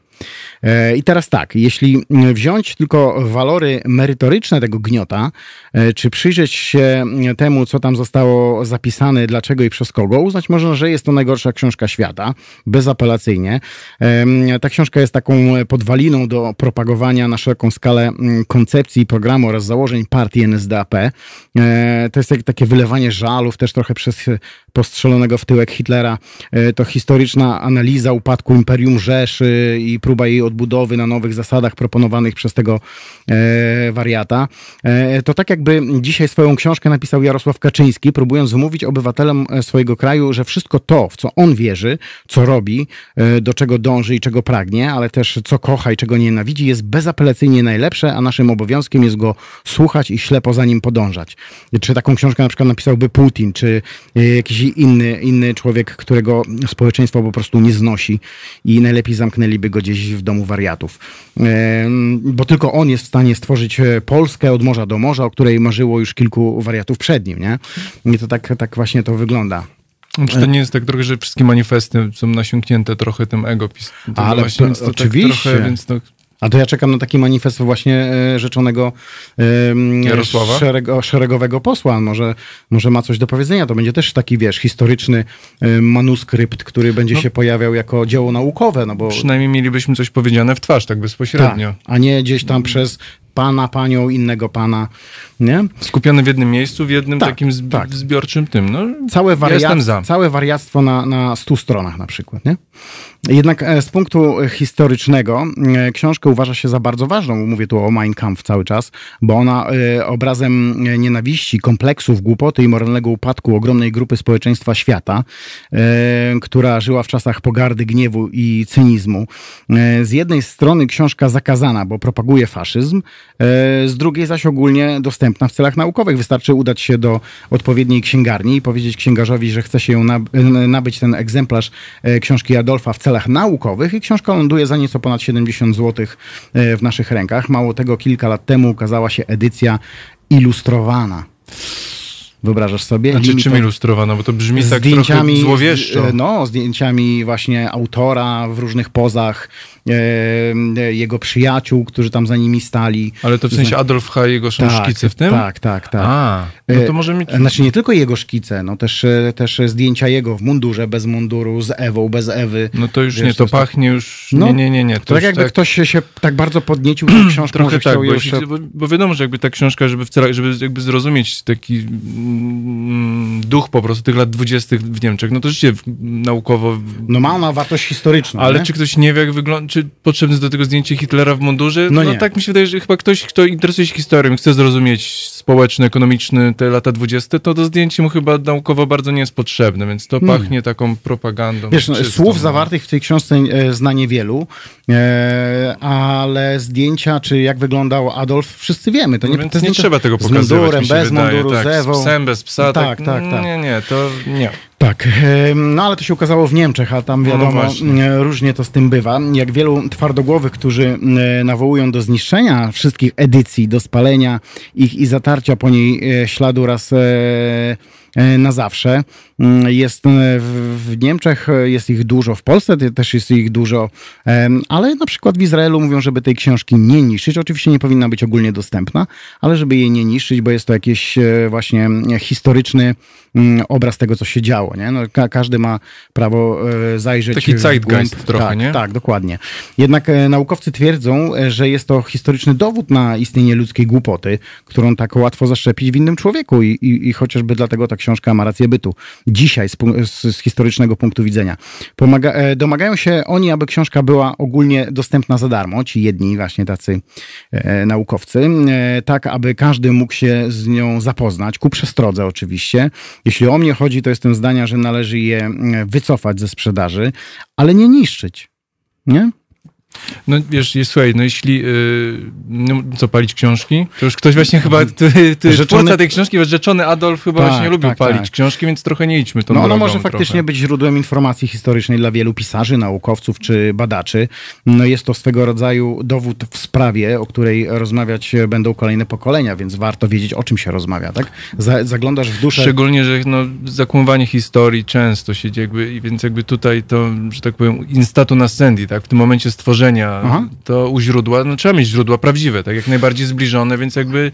E, I teraz tak, jeśli wziąć tylko walory merytoryczne tego gniota, e, czy przyjrzeć się temu, co tam zostało zapisane, dlaczego i przez kogo, uznać można, że jest to najgorsza książka świata, bezapelacyjnie. Ta książka jest taką podwaliną do propagowania na szeroką skalę mm, koncepcji programu oraz założeń partii NSDAP. E, To jest takie wylewanie żalów, też trochę przez postrzelonego w tyłek Hitlera. E, To historyczna analiza upadku Imperium Rzeszy i próba jej odbudowy na nowych zasadach proponowanych przez tego e, wariata. E, To tak jakby dzisiaj swoją książkę napisał Jarosław Kaczyński, próbując wmówić obywatelom swojego kraju, że wszystko to, w co on wierzy, co robi, do czego dąży i czego pragnie, ale też co kocha i czego nienawidzi, jest bezapelacyjnie najlepsze, a naszym obowiązkiem jest go słuchać i ślepo za nim podążać. Czy taką książkę na przykład napisałby Putin, czy e, jakiś inny, inny człowiek, którego społeczeństwo po prostu nie znosi i najlepiej zamknęliby go gdzieś w domu wariatów. Bo tylko on jest w stanie stworzyć e, Polskę od morza do morza, o której marzyło już kilku wariatów przed nim, nie? I to tak, tak właśnie to wygląda.
Czy to nie jest tak trochę, że wszystkie manifesty są nasiąknięte trochę tym ego? tym
Ale
właśnie,
to-
to
oczywiście.
Tak trochę, więc to,
A to ja czekam na taki manifest właśnie e, rzeczonego
Jarosława?
szerego, szeregowego posła. Może, może ma coś do powiedzenia. To będzie też taki, wiesz, historyczny e, manuskrypt, który będzie
No.
się pojawiał jako dzieło naukowe, no bo
przynajmniej mielibyśmy coś powiedziane w twarz, tak bezpośrednio.
tak, a nie gdzieś tam przez pana, panią, innego pana, nie?
Skupione w jednym miejscu, w jednym
Tak,
takim zbi-
tak.
zbiorczym tym. No,
Całe,
ja jestem za.
całe wariactwo na, na 100 stronach na przykład. Nie? Jednak e, z punktu historycznego e, książkę uważa się za bardzo ważną. Mówię tu o Mein Kampf cały czas, bo ona e, obrazem nienawiści, kompleksów, głupoty i moralnego upadku ogromnej grupy społeczeństwa świata, która żyła w czasach pogardy, gniewu i cynizmu. Z jednej strony książka zakazana, bo propaguje faszyzm, z drugiej zaś ogólnie dostępna w celach naukowych. Wystarczy udać się do odpowiedniej księgarni i powiedzieć księgarzowi, że chce się e, nabyć ten egzemplarz e, książki Adolfa w celach naukowych i książka ląduje za nieco ponad 70 zł w naszych rękach. Mało tego, kilka lat temu ukazała się edycja ilustrowana. Wyobrażasz sobie?
Znaczy, czym
Limito-
ilustrowano? Bo to brzmi tak
zdjęciami,
trochę złowieszczo.
e, No, zdjęciami właśnie autora w różnych pozach, e, e, jego przyjaciół, którzy tam za nimi stali.
Ale to w sensie Adolf H. jego są
Tak,
szkice w tym?
Tak, tak, tak.
A, no to może mieć...
E, Znaczy nie tylko jego szkice, no też, e, też zdjęcia jego w mundurze, bez munduru, z Ewą, bez Ewy.
No to już
Wiesz,
nie, to
jest tak-
pachnie już...
No,
nie, nie, nie, nie.
To tak jakby ktoś się, się tak bardzo podniecił tą książką,
Trochę
że
tak,
chciał
bo,
jeszcze...
bo, bo wiadomo, że jakby ta książka, żeby, w celach, żeby jakby zrozumieć taki mm, duch po prostu tych lat dwudziestych w Niemczech, no to rzeczywiście naukowo...
No ma ona wartość historyczną,
Ale
nie?
czy ktoś nie wie, jak wygląda, czy potrzebne jest do tego zdjęcie Hitlera w mundurze?
No
No,
nie.
tak mi się wydaje, że chyba ktoś, kto interesuje się historią, chce zrozumieć społeczny, ekonomiczny, te lata 20, to to zdjęcie mu chyba naukowo bardzo nie jest potrzebne, więc to
Hmm.
pachnie taką propagandą.
Wiesz, no,
czystą,
słów
no.
zawartych w tej książce e, zna niewielu, e, ale zdjęcia, czy jak wyglądał Adolf, wszyscy wiemy. To nie,
więc nie trzeba tego
z
pokazywać,
mundurem,
mi się
bez
wydaje,
munduru,
tak,
z.
Z psem, bez psa, tak,
Tak, tak, tak.
Nie, nie, to nie.
Tak, no ale to się ukazało w Niemczech, a tam
No
wiadomo, e, różnie to z tym bywa. Jak wielu twardogłowych, którzy nawołują do zniszczenia wszystkich edycji, do spalenia ich i zatarcia po niej e, śladu raz e, na zawsze. Mm, Jest e, w, Niemczech, e, jest ich dużo, w Polsce te- też jest ich dużo, ale na przykład w Izraelu mówią, żeby tej książki nie niszczyć. Oczywiście nie powinna być ogólnie dostępna, ale żeby jej nie niszczyć, bo jest to jakiś e, właśnie e, historyczny mm, obraz tego, co się działo. Nie? No, ka każdy ma prawo e, zajrzeć
Taki
w
zeitgeist
głąb.
trochę,
tak,
nie?
Tak, dokładnie. Jednak e, naukowcy twierdzą, e, że jest to historyczny dowód na istnienie ludzkiej głupoty, którą tak łatwo zaszczepić w innym człowieku i, i, i chociażby dlatego ta książka ma rację bytu. Dzisiaj z, z, z historycznego punktu widzenia. Pomaga, e, domagają się oni, aby książka była ogólnie dostępna za darmo, ci jedni właśnie tacy e, naukowcy, e, tak aby każdy mógł się z nią zapoznać, ku przestrodze oczywiście. Jeśli o mnie chodzi, to jestem zdania, że należy je mm, wycofać ze sprzedaży, ale nie niszczyć. Nie?
No wiesz, jest, słuchaj, no jeśli, yy, no, co, palić książki? To już ktoś właśnie chyba, ty, ty
Rzeczony-
twórca tej książki, rzeczony Adolf chyba
Tak,
właśnie lubił
tak,
palić
tak.
książki, więc trochę nie idźmy tą
No ono może faktycznie
trochę.
być źródłem informacji historycznej dla wielu pisarzy, naukowców czy badaczy. No jest to swego rodzaju dowód w sprawie, o której rozmawiać będą kolejne pokolenia, więc warto wiedzieć, o czym się rozmawia, tak? Za, zaglądasz w duszę...
Szczególnie, że no, zakłamywanie historii często się dzieje, jakby, więc jakby tutaj to, że tak powiem, instatu nascendi, tak, w tym momencie
Aha.
to u źródła, no trzeba mieć źródła prawdziwe, tak, jak najbardziej zbliżone, więc jakby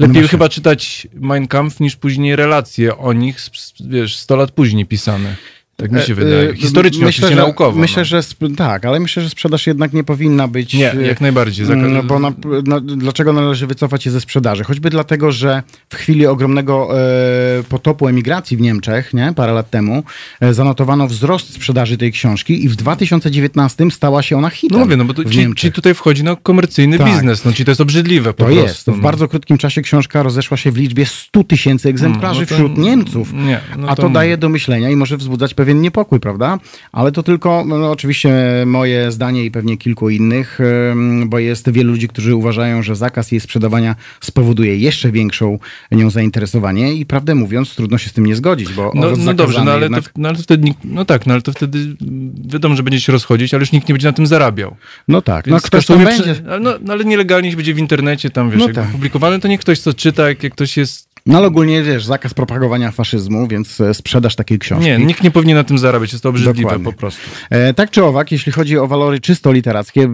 No
lepiej
właśnie.
chyba czytać Mein Kampf niż później relacje o nich, wiesz, 100 lat później pisane. Tak mi się
E,
wydaje.
e,
Historycznie, oczywiście
że,
naukowo.
Myślę,
no.
że tak, ale myślę, że sprzedaż jednak nie powinna być.
Nie,
e,
jak najbardziej. Zaka-
No bo na, no, dlaczego należy wycofać je ze sprzedaży? Choćby dlatego, że w chwili ogromnego e, potopu emigracji w Niemczech, nie, parę lat temu, e, zanotowano wzrost sprzedaży tej książki i w 2019 stała się ona hitem.
No mówię, no bo to, ci, ci tutaj wchodzi no, komercyjny
Tak.
biznes, no ci to jest obrzydliwe po
To
prostu.
jest. W
no.
bardzo krótkim czasie książka rozeszła się w liczbie 100 tysięcy egzemplarzy
no to-
wśród Niemców.
Nie, no
A to,
to-
daje do myślenia i może wzbudzać pewien niepokój, prawda? Ale to tylko, no, oczywiście moje zdanie i pewnie kilku innych, bo jest wielu ludzi, którzy uważają, że zakaz jej sprzedawania spowoduje jeszcze większą nią zainteresowanie i prawdę mówiąc, trudno się z tym nie zgodzić, bo
No, no dobrze, no ale,
jednak,
to, no ale to wtedy, nikt- no tak, no ale to wtedy wiadomo, że będzie się rozchodzić, ale już nikt nie będzie na tym zarabiał.
No tak, no ktoś tam będzie.
Prze... ale No, no ale nielegalnie się będzie w internecie tam, wiesz,
No tak.
publikowane, to nie ktoś co czyta, jak, jak ktoś jest...
No ale ogólnie, wiesz, zakaz propagowania faszyzmu, więc e, sprzedaż takiej książki.
Nie, nikt nie powinien na tym zarabiać, jest to obrzydliwe
Dokładnie.
po prostu.
E, tak czy owak, jeśli chodzi o walory czysto literackie, e,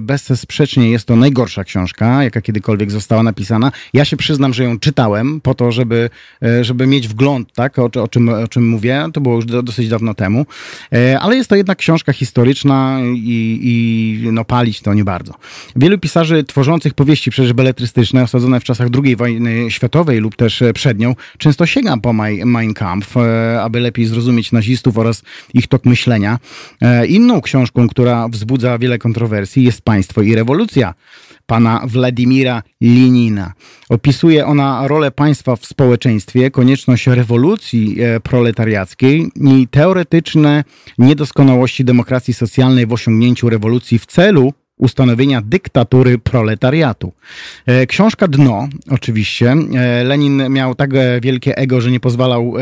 bezsprzecznie jest to najgorsza książka, jaka kiedykolwiek została napisana. Ja się przyznam, że ją czytałem po to, żeby, e, żeby mieć wgląd, tak, o, o, czym, o czym mówię. To było już do, dosyć dawno temu. E, ale jest to jednak książka historyczna i, i no, palić to nie bardzo. Wielu pisarzy tworzących powieści przecież beletrystyczne, osadzone w czasach II wojny światowej lub też e, przed nią, często sięga po Mein Kampf, e, aby lepiej zrozumieć nazistów oraz ich tok myślenia. E, Inną książką, która wzbudza wiele kontrowersji jest Państwo i rewolucja pana Władimira Lenina. Opisuje ona rolę państwa w społeczeństwie, konieczność rewolucji proletariackiej i teoretyczne niedoskonałości demokracji socjalnej w osiągnięciu rewolucji w celu ustanowienia dyktatury proletariatu. E, Książka Dno, oczywiście. E, Lenin miał tak e, wielkie ego, że nie pozwalał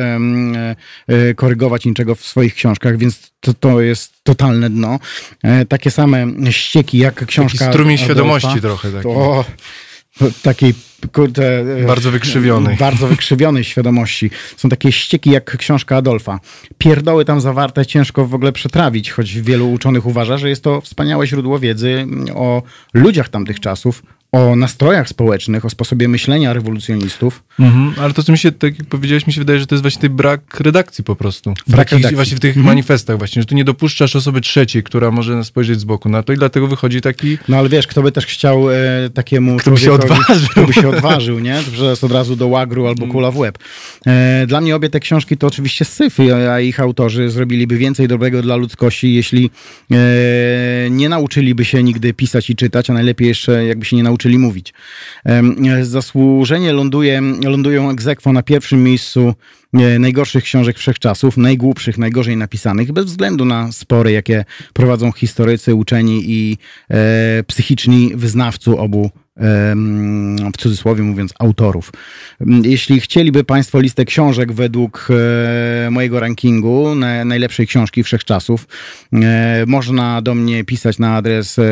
korygować niczego w swoich książkach, więc to, to jest totalne dno. Takie same ścieki jak książka
Taki strumień świadomości trochę taki.
To takiej kurde, e,
Bardzo wykrzywionej.
Bardzo wykrzywionej świadomości. Są takie ścieki jak książka Adolfa. Pierdoły tam zawarte ciężko w ogóle przetrawić, choć wielu uczonych uważa, że jest to wspaniałe źródło wiedzy o ludziach tamtych czasów, o nastrojach społecznych, o sposobie myślenia rewolucjonistów.
Mhm, ale to, co mi się, tak jak powiedziałeś, mi się wydaje, że to jest właśnie ten brak redakcji po prostu. W
Brak
takich,
redakcji.
Właśnie w tych manifestach właśnie, że tu nie dopuszczasz osoby trzeciej, która może spojrzeć z boku na to i dlatego wychodzi taki...
No ale wiesz, kto by też chciał e, takiemu
Kto by się odważył.
Kto by się odważył, nie? Że jest od razu do łagru albo kula w łeb. E, dla mnie obie te książki to oczywiście syf, a ich autorzy zrobiliby więcej dobrego dla ludzkości, jeśli e, nie nauczyliby się nigdy pisać i czytać, a najlepiej jeszcze jakby się nie nauczyli nauczyli mówić. Zasłużenie ląduje, lądują egzekwo na pierwszym miejscu e, najgorszych książek wszechczasów, najgłupszych, najgorzej napisanych, bez względu na spory, jakie prowadzą historycy, uczeni i e, psychiczni wyznawcy obu w cudzysłowie mówiąc, autorów. Jeśli chcieliby Państwo listę książek według e, mojego rankingu na, najlepszej książki wszechczasów, e, można do mnie pisać na adres e,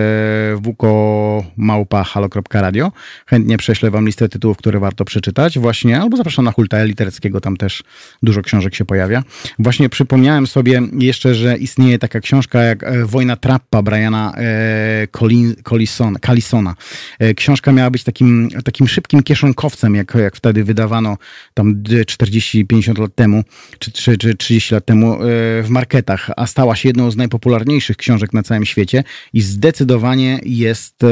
wukomałpa.halo.radio. Chętnie prześlę Wam listę tytułów, które warto przeczytać. Właśnie, albo zapraszam na Hulta Litereckiego, tam też dużo książek się pojawia. Właśnie przypomniałem sobie jeszcze, że istnieje taka książka jak Wojna Trappa Briana Collisona. Callisona. Książka miała być takim, takim szybkim kieszonkowcem, jak, jak wtedy wydawano tam 40-50 lat temu, czy, czy, czy 30 lat temu e, w marketach, a stała się jedną z najpopularniejszych książek na całym świecie i zdecydowanie jest, e,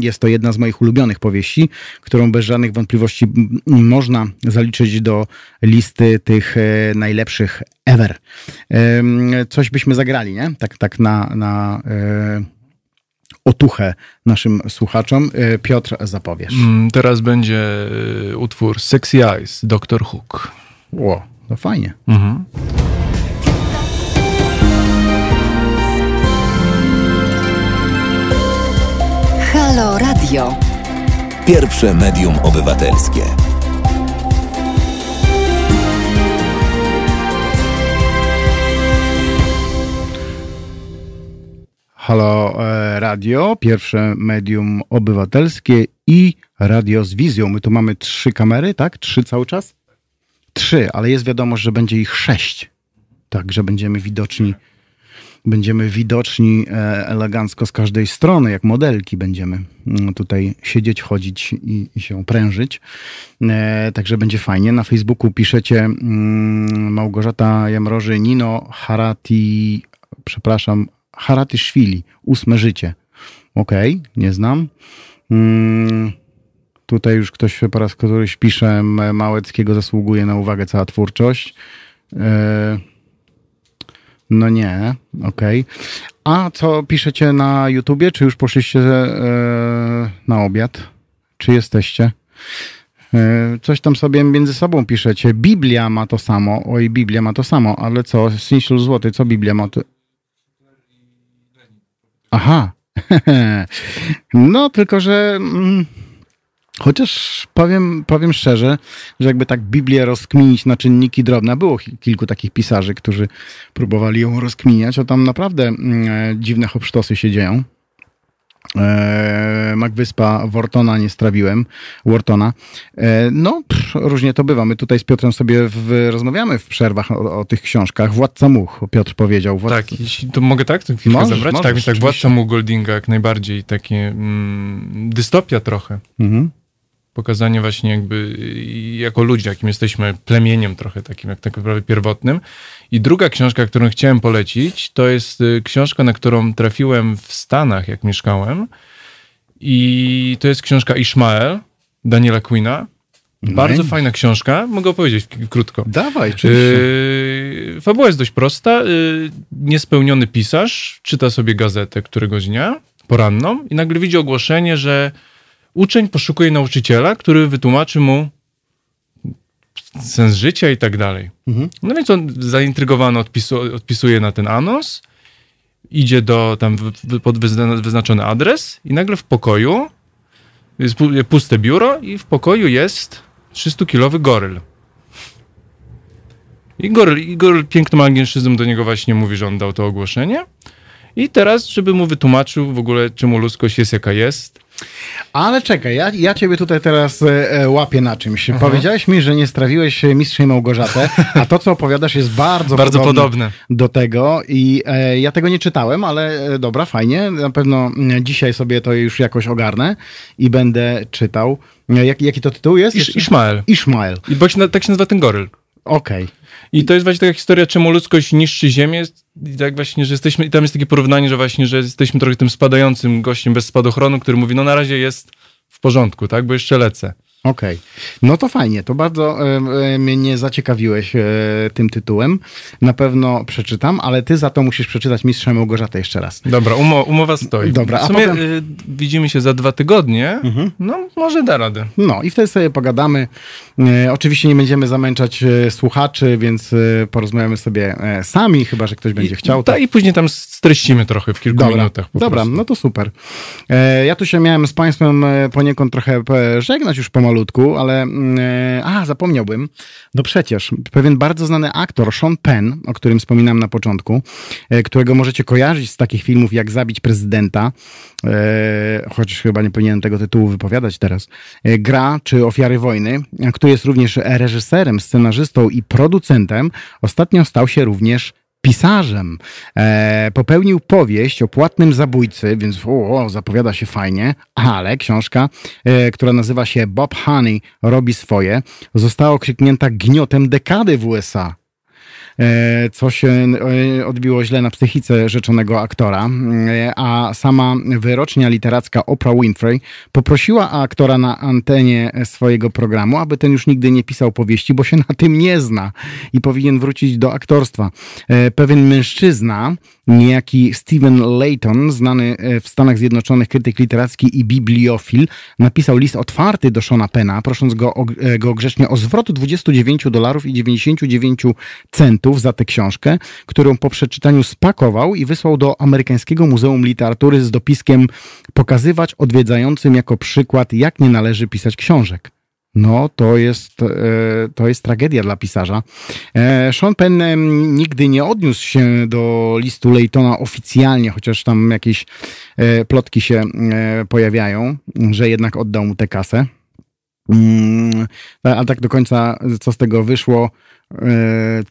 jest to jedna z moich ulubionych powieści, którą bez żadnych wątpliwości można zaliczyć do listy tych e, najlepszych ever. Coś byśmy zagrali, nie? Tak, tak na, na otuchę naszym słuchaczom. E, Piotr, zapowiesz.
Mm, Teraz będzie y, utwór Sexy Eyes, Dr. Hook.
Ło, to fajnie.
Mhm.
Halo Radio.
Pierwsze medium obywatelskie.
Halo e, Radio, pierwsze medium obywatelskie i radio z wizją. My tu mamy trzy kamery, tak? Trzy cały czas? Trzy, ale jest wiadomo, że będzie ich sześć. Tak, że będziemy widoczni, będziemy widoczni e, elegancko z każdej strony, jak modelki będziemy mm, tutaj siedzieć, chodzić i, i się prężyć. E, także będzie fajnie. Na Facebooku piszecie mm, Małgorzata Jamroży, Nino Harati, przepraszam, Haratyszwili, ósme życie. Okej, nie znam. Mm, tutaj już ktoś po raz któryś pisze, Małeckiego zasługuje na uwagę cała twórczość. E, no nie, okej. A co piszecie na YouTubie? Czy już poszliście e, na obiad? Czy jesteście? E, Coś tam sobie między sobą piszecie. Biblia ma to samo. Oj, Biblia ma to samo, ale co? Sinślu złoty, co Biblia ma to? Aha. No, tylko że. Mm, chociaż powiem, powiem szczerze, że jakby tak Biblię rozkminić na czynniki drobne, było ki- kilku takich pisarzy, którzy próbowali ją rozkminiać, a tam naprawdę mm, e, dziwne hopsztosy się dzieją. E, Magwyspa Wortona nie strawiłem, Wortona. E, no, pff, różnie to bywa. My tutaj z Piotrem sobie w, rozmawiamy w przerwach o, o tych książkach. Władca Much, Piotr powiedział. Władca...
Tak, jeśli, to mogę tak tę chwilkę
Możesz,
zabrać?
możesz,
tak, więc tak. Władca mu Goldinga jak najbardziej takie mm, dystopia trochę.
Mhm.
Pokazanie właśnie jakby jako ludzie, jakim jesteśmy plemieniem trochę takim, jak tak naprawdę pierwotnym. I druga książka, którą chciałem polecić, to jest y, książka, na którą trafiłem w Stanach, jak mieszkałem. I to jest książka Ishmael Daniela Quina. Bardzo
Nice.
fajna książka, mogę opowiedzieć krótko.
Dawaj, oczywiście.
Yy, fabuła jest dość prosta. Yy, niespełniony pisarz czyta sobie gazetę któregoś dnia, poranną, i nagle widzi ogłoszenie, że uczeń poszukuje nauczyciela, który wytłumaczy mu sens życia i tak dalej.
Mhm.
No więc on zaintrygowany odpisu, odpisuje na ten anons, idzie do tam pod wyzna- wyznaczony adres i nagle w pokoju jest pu- puste biuro i w pokoju jest 300-kilowy goryl. I goryl, i goryl pięknym angielszyzmem do niego właśnie mówi, że on dał to ogłoszenie. I teraz, żeby mu wytłumaczył w ogóle, czemu ludzkość jest jaka jest.
Ale czekaj, ja, ja ciebie tutaj teraz e, e, łapię na czymś. Powiedziałeś mi, że nie strawiłeś e, Mistrzej Małgorzatę, a to, co opowiadasz, jest bardzo,
Bardzo
podobne,
podobne.
do tego i e, ja tego nie czytałem, ale e, dobra, fajnie. Na pewno mm, dzisiaj sobie to już jakoś ogarnę i będę czytał. E, Jak, jaki to tytuł jest?
Isz,
Jeszcze?
Ishmael.
Ishmael.
I bo się, tak się nazywa ten goryl.
Okej.
I to jest właśnie taka historia, czemu ludzkość niszczy Ziemię. I tak właśnie, że jesteśmy, i tam jest takie porównanie, że właśnie, że jesteśmy trochę tym spadającym gościem bez spadochronu, który mówi, no na razie jest w porządku, tak, bo jeszcze lecę.
Okej, no to fajnie, to bardzo e, e, mnie zaciekawiłeś e, tym tytułem. Na pewno przeczytam, ale ty za to musisz przeczytać Mistrza Małgorzatę jeszcze raz.
Dobra, umo, umowa stoi.
Dobra, a
w sumie
potem-
y, widzimy się za dwa tygodnie.
Mhm.
No, może da radę.
No i wtedy sobie pogadamy. Oczywiście nie będziemy zamęczać słuchaczy, więc porozmawiamy sobie sami, chyba że ktoś będzie chciał.
Ta, I później tam streścimy trochę w kilku
Dobra,
minutach. Po
dobra
prostu.
no to super. Ja tu się miałem z Państwem poniekąd trochę żegnać już pomalutku, ale mm, e, a, zapomniałbym. No przecież, pewien bardzo znany aktor, Sean Penn, o którym wspominałem na początku, e, którego możecie kojarzyć z takich filmów jak Zabić prezydenta, e, chociaż chyba nie powinienem tego tytułu wypowiadać teraz, Gra czy Ofiary wojny, który jest również reżyserem, scenarzystą i producentem, ostatnio stał się również pisarzem. E, popełnił powieść o płatnym zabójcy, więc o, o, zapowiada się fajnie, ale książka, e, która nazywa się Bob Honey robi swoje, została okrzyknięta gniotem dekady w USA. E, co się e, odbiło źle na psychice rzeczonego aktora, E, a sama wyrocznia literacka Oprah Winfrey poprosiła aktora na antenie swojego programu, aby ten już nigdy nie pisał powieści, bo się na tym nie zna i powinien wrócić do aktorstwa. Pewien mężczyzna, niejaki Steven Layton, znany w Stanach Zjednoczonych krytyk literacki i bibliofil, napisał list otwarty do Shona Pena, prosząc go, go grzecznie o zwrot 29 dolarów i 99 centów za tę książkę, którą po przeczytaniu spakował i wysłał do Amerykańskiego Muzeum Literatury z dopiskiem pokazywać odwiedzającym jako przykład, jak nie należy pisać książek. No, to jest, e, to jest tragedia dla pisarza. E, Sean Penn nigdy nie odniósł się do listu Laytona oficjalnie, chociaż tam jakieś e, plotki się pojawiają, że jednak oddał mu tę kasę. Mm, A tak do końca, co z tego wyszło,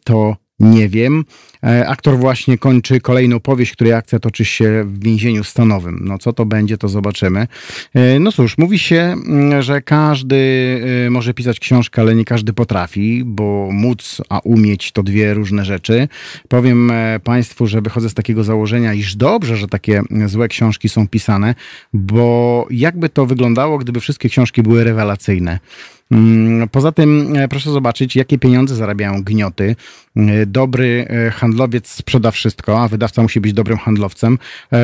to nie wiem. E, Aktor właśnie kończy kolejną powieść, której akcja toczy się w więzieniu stanowym. No co to będzie, to zobaczymy. E, No cóż, mówi się, mm, że każdy e, może pisać książkę, ale nie każdy potrafi, bo móc, a umieć to dwie różne rzeczy. Powiem Państwu, że wychodzę z takiego założenia, iż dobrze, że takie złe książki są pisane, bo jakby to wyglądało, gdyby wszystkie książki były rewelacyjne. Mm, Poza tym e, proszę zobaczyć, jakie pieniądze zarabiają gnioty. E, Dobry e, handlowiec sprzeda wszystko, a wydawca musi być dobrym handlowcem.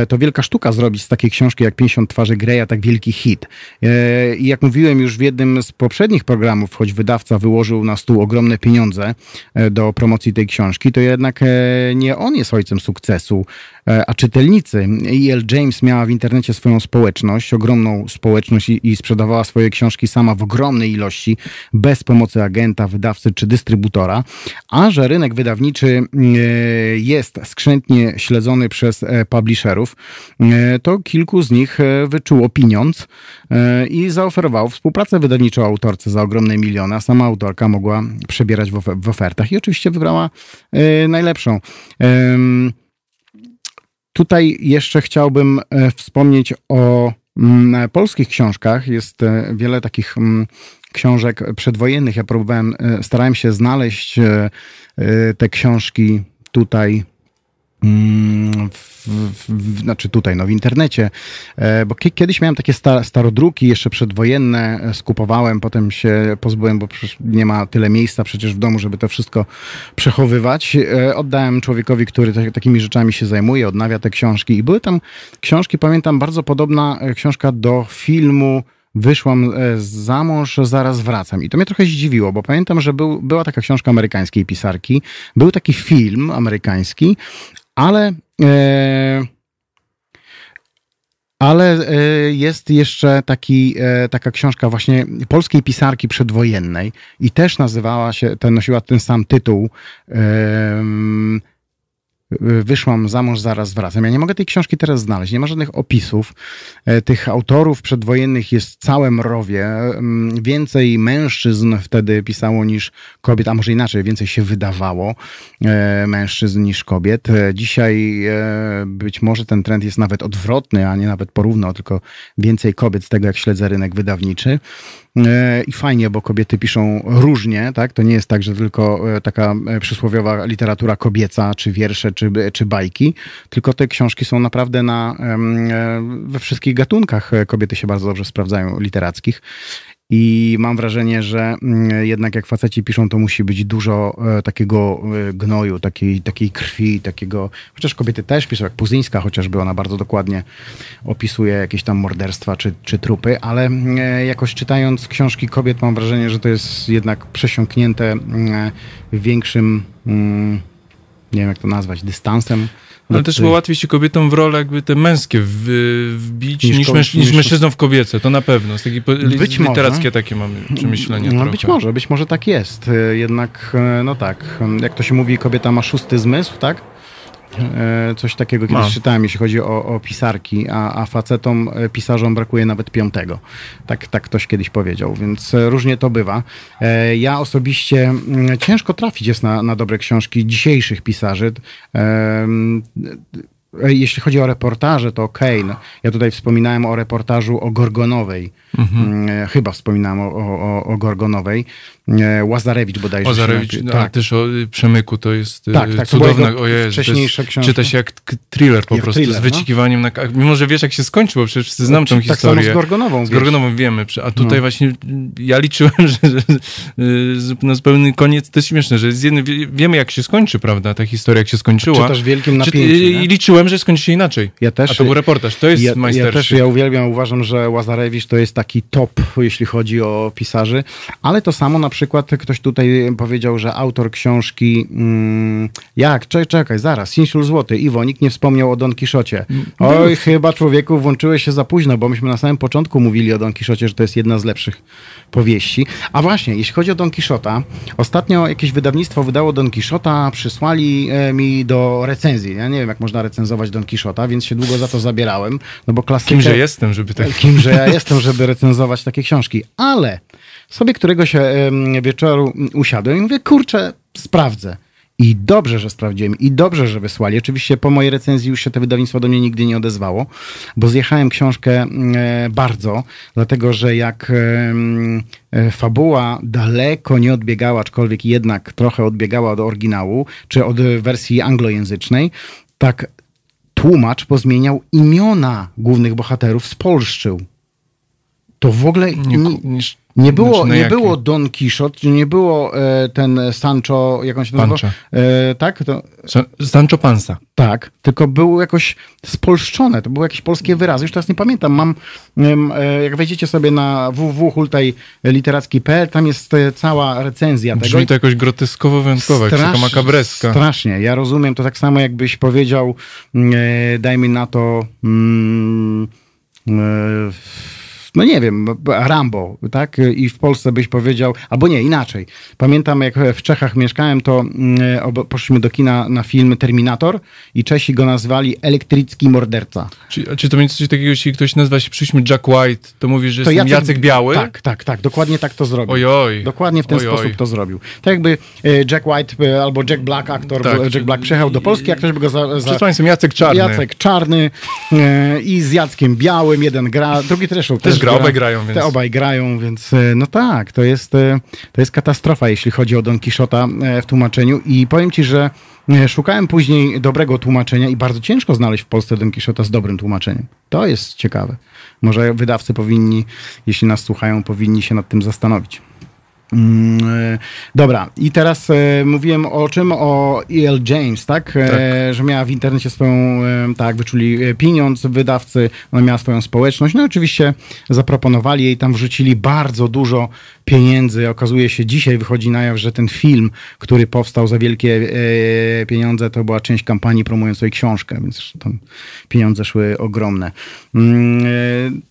To wielka sztuka zrobić z takiej książki jak 50 twarzy Greya tak wielki hit. I jak mówiłem już w jednym z poprzednich programów, choć wydawca wyłożył na stół ogromne pieniądze do promocji tej książki, to jednak nie on jest ojcem sukcesu, a czytelnicy. E.L. James miała w internecie swoją społeczność, ogromną społeczność i, i sprzedawała swoje książki sama w ogromnej ilości, bez pomocy agenta, wydawcy czy dystrybutora, a że rynek wydawniczy e, jest skrzętnie śledzony przez e, publisherów, e, to kilku z nich e, wyczuło pieniądz e, i zaoferowało współpracę wydawniczą autorce za ogromne miliony, a sama autorka mogła przebierać w, ofe- w ofertach i oczywiście wybrała e, najlepszą. Em, Tutaj jeszcze chciałbym e, wspomnieć o mm, polskich książkach. Jest e, wiele takich mm, książek przedwojennych. Ja próbowałem, e, starałem się znaleźć e, e, te książki tutaj. Mm, W, w, znaczy tutaj, no w internecie, e, bo kie- kiedyś miałem takie sta, starodruki jeszcze przedwojenne, e, skupowałem, potem się pozbyłem, bo nie ma tyle miejsca przecież w domu, żeby to wszystko przechowywać. E, Oddałem człowiekowi, który ta- takimi rzeczami się zajmuje, odnawia te książki i były tam książki, pamiętam, bardzo podobna książka do filmu Wyszłam za mąż, zaraz wracam. I to mnie trochę zdziwiło, bo pamiętam, że był, była taka książka amerykańskiej pisarki, był taki film amerykański, ale e, ale e, jest jeszcze taki, e, taka książka właśnie polskiej pisarki przedwojennej i też nazywała się, ten, nosiła ten sam tytuł. Wyszłam za mąż, zaraz wracam. Ja nie mogę tej książki teraz znaleźć. Nie ma żadnych opisów. E, Tych autorów przedwojennych jest całe mrowie. Mm, Więcej mężczyzn wtedy pisało niż kobiet, a może inaczej, więcej się wydawało e, mężczyzn niż kobiet. E, Dzisiaj być może ten trend jest nawet odwrotny, a nie nawet porówno, tylko więcej kobiet z tego, jak śledzę rynek wydawniczy. E, I fajnie, bo kobiety piszą różnie, tak? To nie jest tak, że tylko e, taka e, przysłowiowa literatura kobieca, czy wiersze, czy, czy bajki, tylko te książki są naprawdę na, we wszystkich gatunkach. Kobiety się bardzo dobrze sprawdzają literackich. I mam wrażenie, że mm, jednak jak faceci piszą, to musi być dużo e, takiego e, gnoju, takiej, takiej krwi, takiego. Chociaż kobiety też piszą, jak Puzyńska chociażby, ona bardzo dokładnie opisuje jakieś tam morderstwa czy, czy trupy, ale e, jakoś czytając książki kobiet, mam wrażenie, że to jest jednak przesiąknięte mm, większym. mm, Nie wiem, jak to nazwać, dystansem.
Ale
do
też
tych-
łatwiej się kobietom w role jakby te męskie wbić
Niż
niż, męż,
niż-
mężczyznom w kobiece, to na pewno. Z takiej
Być może.
literackie takie mamy przemyślenia
No być może, być może tak jest. Jednak, e, no tak, e, jak to się mówi, kobieta ma szósty zmysł, tak? E, Coś takiego kiedyś
Ma.
czytałem, jeśli chodzi o, o pisarki, a, a facetom, e, pisarzom brakuje nawet piątego. Tak, tak ktoś kiedyś powiedział, więc e, różnie to bywa. Ja osobiście mm, ciężko trafić jest na, na dobre książki dzisiejszych pisarzy. Jeśli chodzi o reportaże, to okej. No, ja tutaj wspominałem o reportażu o Gorgonowej.
Mhm.
Mm, Chyba wspominałem o, o, o Gorgonowej. E, Łazarewicz bodajże. napi-
no, ale też o y, Przemyku to jest y,
Tak, tak,
cudowna, o Jezu,
wcześniejsza
to jest, czyta się jak thriller po
Jak
prostu,
thriller,
z
no.
wycikiwaniem na... ka- Mimo, że wiesz jak się skończy, bo przecież wszyscy znam tą
Tak samo
historię.
z Gorgonową.
Z
wiesz.
Gorgonową wiemy, przy- a tutaj
No.
właśnie y, ja liczyłem, że, że na zupełny koniec, to jest śmieszne, że z wie- wiemy jak się skończy, prawda, ta historia jak się skończyła.
Czytasz wielkim napięciu.
I liczyłem, że skończy się inaczej.
Ja też.
A to był reportaż, to jest
ja, ja też ja uwielbiam, uważam, że Łazarewicz to jest taki top, jeśli chodzi o pisarzy, ale to samo na przykład ktoś tutaj powiedział, że autor książki mm, jak, czekaj, czekaj, zaraz, Sinsul Złoty, Iwo, nikt nie wspomniał o Don Kiszocie. Oj, chyba człowieku włączyłeś się za późno, bo myśmy na samym początku mówili o Don Kiszocie, że to jest jedna z lepszych powieści. A właśnie, jeśli chodzi o Don Kiszota, ostatnio jakieś wydawnictwo wydało Don Kiszota, przysłali e, mi do recenzji. Ja nie wiem, jak można recenzować Don Kiszota, więc się długo za to zabierałem, no bo klasykę...
Kimże jestem, żeby tak...
Kimże ja jestem, żeby recenzować takie książki. Ale sobie któregoś wieczoru usiadłem i mówię, kurczę, sprawdzę. I dobrze, że sprawdziłem, i dobrze, że wysłali. Oczywiście po mojej recenzji już się to wydawnictwo do mnie nigdy nie odezwało, bo zjechałem książkę bardzo, dlatego że jak e, fabuła daleko nie odbiegała, aczkolwiek jednak trochę odbiegała od oryginału, czy od wersji anglojęzycznej, tak tłumacz pozmieniał imiona głównych bohaterów, spolszczył. To w ogóle
Nie,
nie, nie było,
znaczy, na
nie
jakie?
było Don Quixote, nie było e, ten Sancho, jak on się nazywa? E, tak? To,
Sa- Sancho Panza.
tak, tylko było jakoś spolszczone, to były jakieś polskie wyrazy, już teraz nie pamiętam, mam, e, jak wejdziecie sobie na www.hultajliteracki.pl, tam jest e, cała recenzja tego.
Brzmi to jakoś groteskowo wyjątkowo, jak taka makabreska.
Strasznie. Ja rozumiem to tak samo, jakbyś powiedział, mm, e, dajmy na to, mm, e, no nie wiem, Rambo, tak? I w Polsce byś powiedział, albo nie, inaczej. Pamiętam, jak w Czechach mieszkałem, to mm, poszliśmy do kina na film Terminator i Czesi go nazwali Elektricki Morderca.
Czy, czy to będzie coś takiego, jeśli ktoś nazywa się przyszmy Jack White, to mówi, że jestem Jacek, Biały?
Tak, tak, tak, dokładnie tak to zrobił.
Ojoj.
Dokładnie w ten
Ojoj.
sposób to zrobił. Tak jakby e, Jack White e, albo Jack Black, aktor
Tak.
Jack Black przyjechał do Polski, a ktoś by go za, za
Państwem Jacek Czarny.
Jacek Czarny e, i z Jackiem Białym, jeden gra, drugi zresztą też,
gra, obaj grają, więc-
Te obaj grają, więc e, no tak, to jest, e, to jest katastrofa, jeśli chodzi o Don Quixota e, w tłumaczeniu i powiem ci, że szukałem później dobrego tłumaczenia i bardzo ciężko znaleźć w Polsce Don Quixota z dobrym tłumaczeniem. To jest ciekawe. Może wydawcy powinni, jeśli nas słuchają, powinni się nad tym zastanowić. Mm, e, Dobra, i teraz e, mówiłem o czym? O E.L. James, tak? E, że miała w internecie swoją, e, tak, wyczuli e, pieniądz wydawcy, ona miała swoją społeczność. No oczywiście zaproponowali jej, tam wrzucili bardzo dużo pieniędzy. Okazuje się, dzisiaj wychodzi na jaw, że ten film, który powstał za wielkie e, pieniądze, to była część kampanii promującej książkę, więc tam pieniądze szły ogromne. Mm,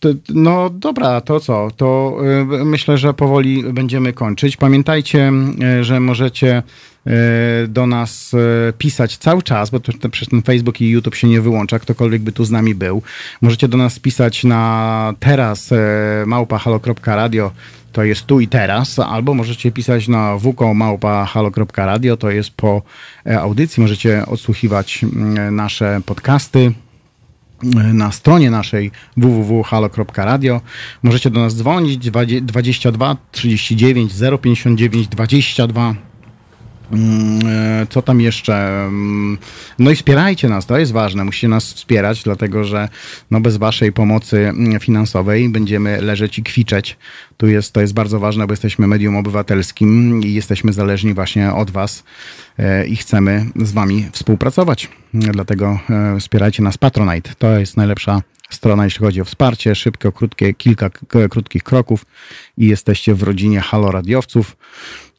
e, no dobra, to co? To e, myślę, że powoli będziemy kończyć. Pamiętajcie, że możecie do nas pisać cały czas, bo to, ten Facebook i YouTube się nie wyłącza, ktokolwiek by tu z nami był. Możecie do nas pisać na teraz e, małpa.halo.radio to jest tu i teraz, albo możecie pisać na wko.małpa.halo.radio, to jest po e, audycji, możecie odsłuchiwać nasze podcasty na stronie naszej www.halo.radio. Możecie do nas dzwonić 20 22 39 059 22. Mm, e, Co tam jeszcze? Mm, No i wspierajcie nas, to jest ważne. Musicie nas wspierać, dlatego że no bez waszej pomocy mm, finansowej będziemy leżeć i kwiczeć. Tu jest, to jest bardzo ważne, bo jesteśmy medium obywatelskim i jesteśmy zależni właśnie od was e, i chcemy z wami współpracować. Dlatego e, wspierajcie nas Patronite. To jest najlepsza strona, jeśli chodzi o wsparcie. Szybkie, krótkie, kilka krótkich kroków i jesteście w rodzinie Halo Radiowców.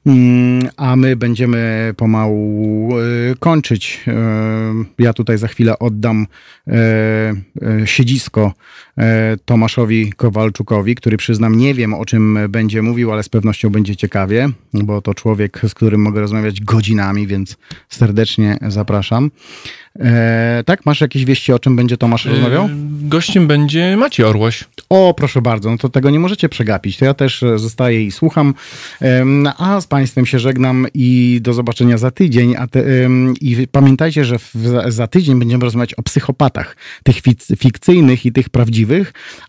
Mm, A my będziemy pomału e, kończyć. E, Ja tutaj za chwilę oddam e, siedzisko Tomaszowi Kowalczukowi, który przyznam nie wiem o czym będzie mówił, ale z pewnością będzie ciekawie, bo to człowiek, z którym mogę rozmawiać godzinami, więc serdecznie zapraszam. E, Tak, masz jakieś wieści, o czym będzie Tomasz rozmawiał?
Y, Gościem będzie Maciej Orłoś.
O, proszę bardzo, no to tego nie możecie przegapić. To ja też e, zostaję i słucham. A z Państwem się żegnam i do zobaczenia za tydzień. Te, I pamiętajcie, że w, za- tydzień będziemy rozmawiać o psychopatach, tych fikcyjnych i tych prawdziwych,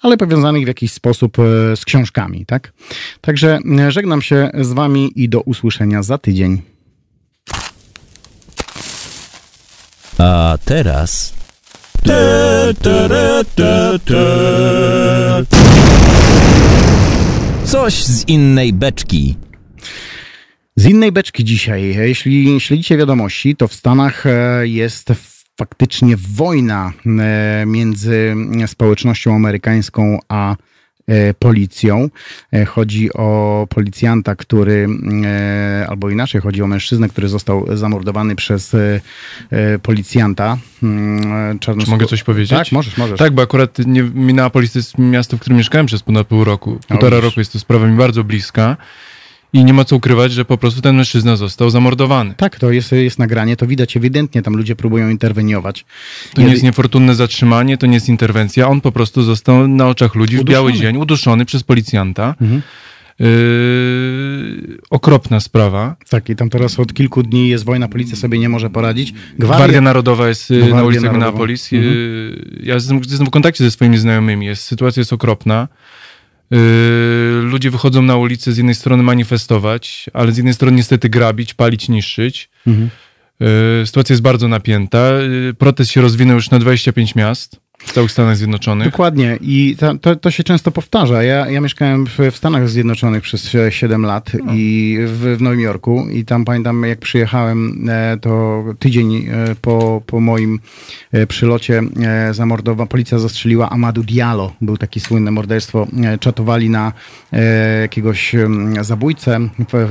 ale powiązanych w jakiś sposób e, z książkami, tak? Także e, żegnam się z Wami i do usłyszenia za tydzień.
A teraz. Coś z innej beczki.
Z innej beczki dzisiaj. Jeśli śledzicie wiadomości, to w Stanach e, jest faktycznie wojna e, między społecznością amerykańską a e, policją. E, Chodzi o policjanta, który, albo inaczej, chodzi o mężczyznę, który został zamordowany przez policjanta. mm, czarnoskó-
Czy mogę coś powiedzieć?
Tak, możesz, możesz.
Tak, bo akurat nie, Minneapolis to jest miasto, w którym mieszkałem przez ponad pół roku. Półtora roku jest to sprawa mi bardzo bliska. I nie ma co ukrywać, że po prostu ten mężczyzna został zamordowany.
Tak, to jest, jest nagranie, to widać ewidentnie, tam ludzie próbują interweniować.
To nie jest niefortunne zatrzymanie, to nie jest interwencja. On po prostu został na oczach ludzi w biały
Uduszony.
dzień uduszony przez policjanta.
Mhm.
Yy, okropna sprawa.
Tak, i tam teraz od kilku dni jest wojna, policja sobie nie może poradzić.
Gwardia, Narodowa jest
Gwardia
na ulicach
Narodowa.
Minneapolis.
Mhm.
Y, Ja jestem, jestem w kontakcie ze swoimi znajomymi. Jest, sytuacja jest okropna. Y, Ludzie wychodzą na ulicę z jednej strony manifestować, ale z jednej strony niestety grabić, palić, niszczyć.
Mhm.
Y, Sytuacja jest bardzo napięta. Y, Protest się rozwinął już na 25 miast w całych Stanach Zjednoczonych.
Dokładnie i ta, to, to się często powtarza. Ja, ja mieszkałem w, w Stanach Zjednoczonych przez 7 lat i w, w Nowym Jorku i tam pamiętam jak przyjechałem, e, to tydzień e, po, po moim e, przylocie e, zamordowa, policja zastrzeliła Amadou Diallo. Był taki słynne morderstwo. E, Czatowali na e, jakiegoś zabójcę.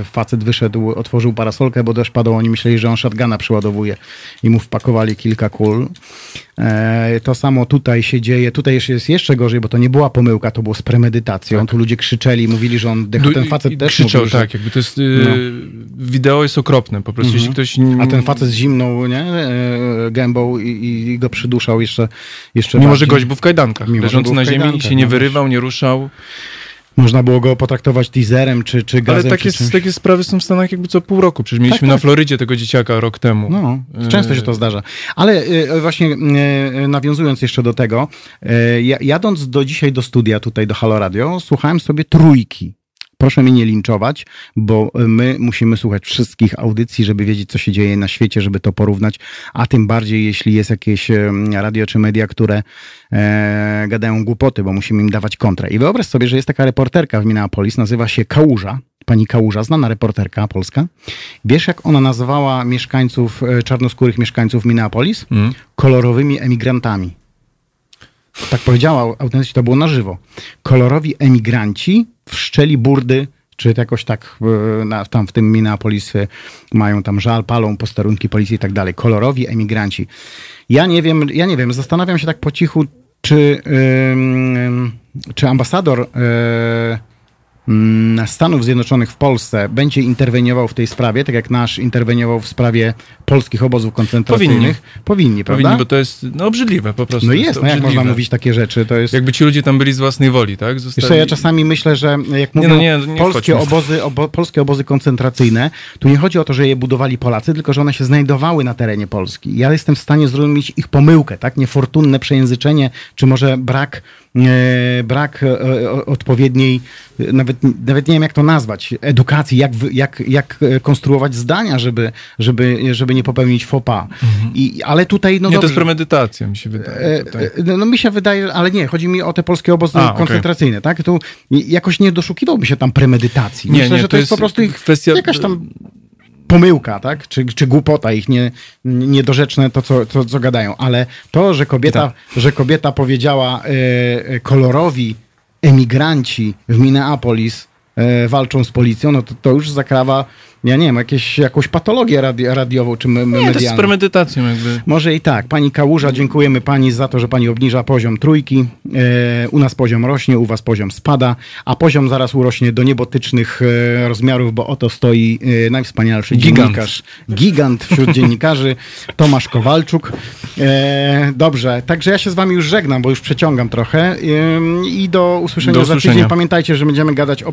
Facet wyszedł, otworzył parasolkę, bo deszcz padał. Oni myśleli, że on shotguna przyładowuje i mu wpakowali kilka kul. E, To samo tutaj się dzieje. Tutaj jest jeszcze gorzej, bo to nie była pomyłka, to było z premedytacją. Tu ludzie krzyczeli, mówili, że on dycha.
Du-
Ten facet też
krzyczał,
mówił, że...
tak, jakby to jest. y,
No.
Wideo jest okropne. Po prostu,
Mhm.
jeśli ktoś.
A ten facet z zimną nie, e, gębą i, i go przyduszał jeszcze, jeszcze
Mimo, że
bardziej.
gość był w kajdankach.
Mimo, że
leżący na ziemi i
kajdankach,
się nie
no.
wyrywał, nie ruszał.
Można było go potraktować teaserem czy, czy gazem.
Ale takie,
czy
takie sprawy są w Stanach jakby co pół roku. Przecież mieliśmy
Tak,
na
tak.
Florydzie tego dzieciaka rok temu.
No, często się to zdarza. Ale y, właśnie y, nawiązując jeszcze do tego, ja- jadąc do dzisiaj do studia, tutaj do Halo Radio, słuchałem sobie trójki. Proszę mnie nie linczować, bo my musimy słuchać wszystkich audycji, żeby wiedzieć, co się dzieje na świecie, żeby to porównać, a tym bardziej, jeśli jest jakieś em, radio czy media, które e, gadają głupoty, bo musimy im dawać kontrę. I wyobraź sobie, że jest taka reporterka w Minneapolis, nazywa się Kałuża, pani Kałuża, znana reporterka polska. Wiesz, jak ona nazywała mieszkańców, e, czarnoskórych mieszkańców Minneapolis?
Mm.
Kolorowymi emigrantami. Tak powiedziała, autentycznie to było na żywo. Kolorowi emigranci szczeli burdy, czy jakoś tak e, na, tam w tym Minneapolis mają tam żal, palą posterunki policji i tak dalej. Kolorowi emigranci. Ja nie wiem, ja nie wiem, zastanawiam się tak po cichu, czy, ym, czy ambasador mm, Stanów Zjednoczonych w Polsce będzie interweniował w tej sprawie, tak jak nasz interweniował w sprawie polskich obozów koncentracyjnych. Powinni, prawda?
Powinni, bo to jest no, obrzydliwe po prostu.
No
to
jest, no jak można mówić takie rzeczy? To jest...
Jakby ci ludzie tam byli z własnej woli, tak?
Wiesz
Zostali...
co, ja czasami myślę, że jak mówią
no nie, nie
polskie, obozy, obo, polskie obozy koncentracyjne, tu nie chodzi o to, że je budowali Polacy, tylko że one się znajdowały na terenie Polski. Ja jestem w stanie zrozumieć ich pomyłkę, tak? Niefortunne przejęzyczenie, czy może brak, brak e, odpowiedniej, e, nawet nawet nie wiem jak to nazwać, edukacji, jak, jak, jak e, konstruować zdania, żeby, żeby, żeby nie popełnić pas. I, ale tutaj, no
Mhm. nie, to
dobrze.
jest premedytacja, mi się wydaje.
E,
Tutaj.
e, No mi się wydaje, ale nie, chodzi mi o te polskie obozy
A,
koncentracyjne, tak? Tu jakoś nie doszukiwałbym się tam premedytacji.
Nie,
Myślę,
nie,
że to,
to
jest, po
jest
prostu ich
kwestia-
jakaś tam pomyłka, tak? Czy, czy głupota ich nie, niedorzeczne to, co, co, co gadają. Ale to, że kobieta,
Tak.
że kobieta powiedziała e, kolorowi emigranci w Minneapolis walczą z policją, no to, to już zakrawa, ja nie wiem, jakieś, jakąś patologię radi, radiową czy me,
Nie, to z
medialną.
premedytacją jakby.
Może i tak. Pani Kałuża, dziękujemy pani za to, że pani obniża poziom trójki. E, u nas poziom rośnie, u was poziom spada, a poziom zaraz urośnie do niebotycznych e, rozmiarów, bo oto stoi e, najwspanialszy
Gigant.
dziennikarz, gigant wśród dziennikarzy, Tomasz Kowalczuk. E, dobrze, także ja się z wami już żegnam, bo już przeciągam trochę i do usłyszenia
Do
za
usłyszenia.
tydzień. Pamiętajcie, że będziemy gadać o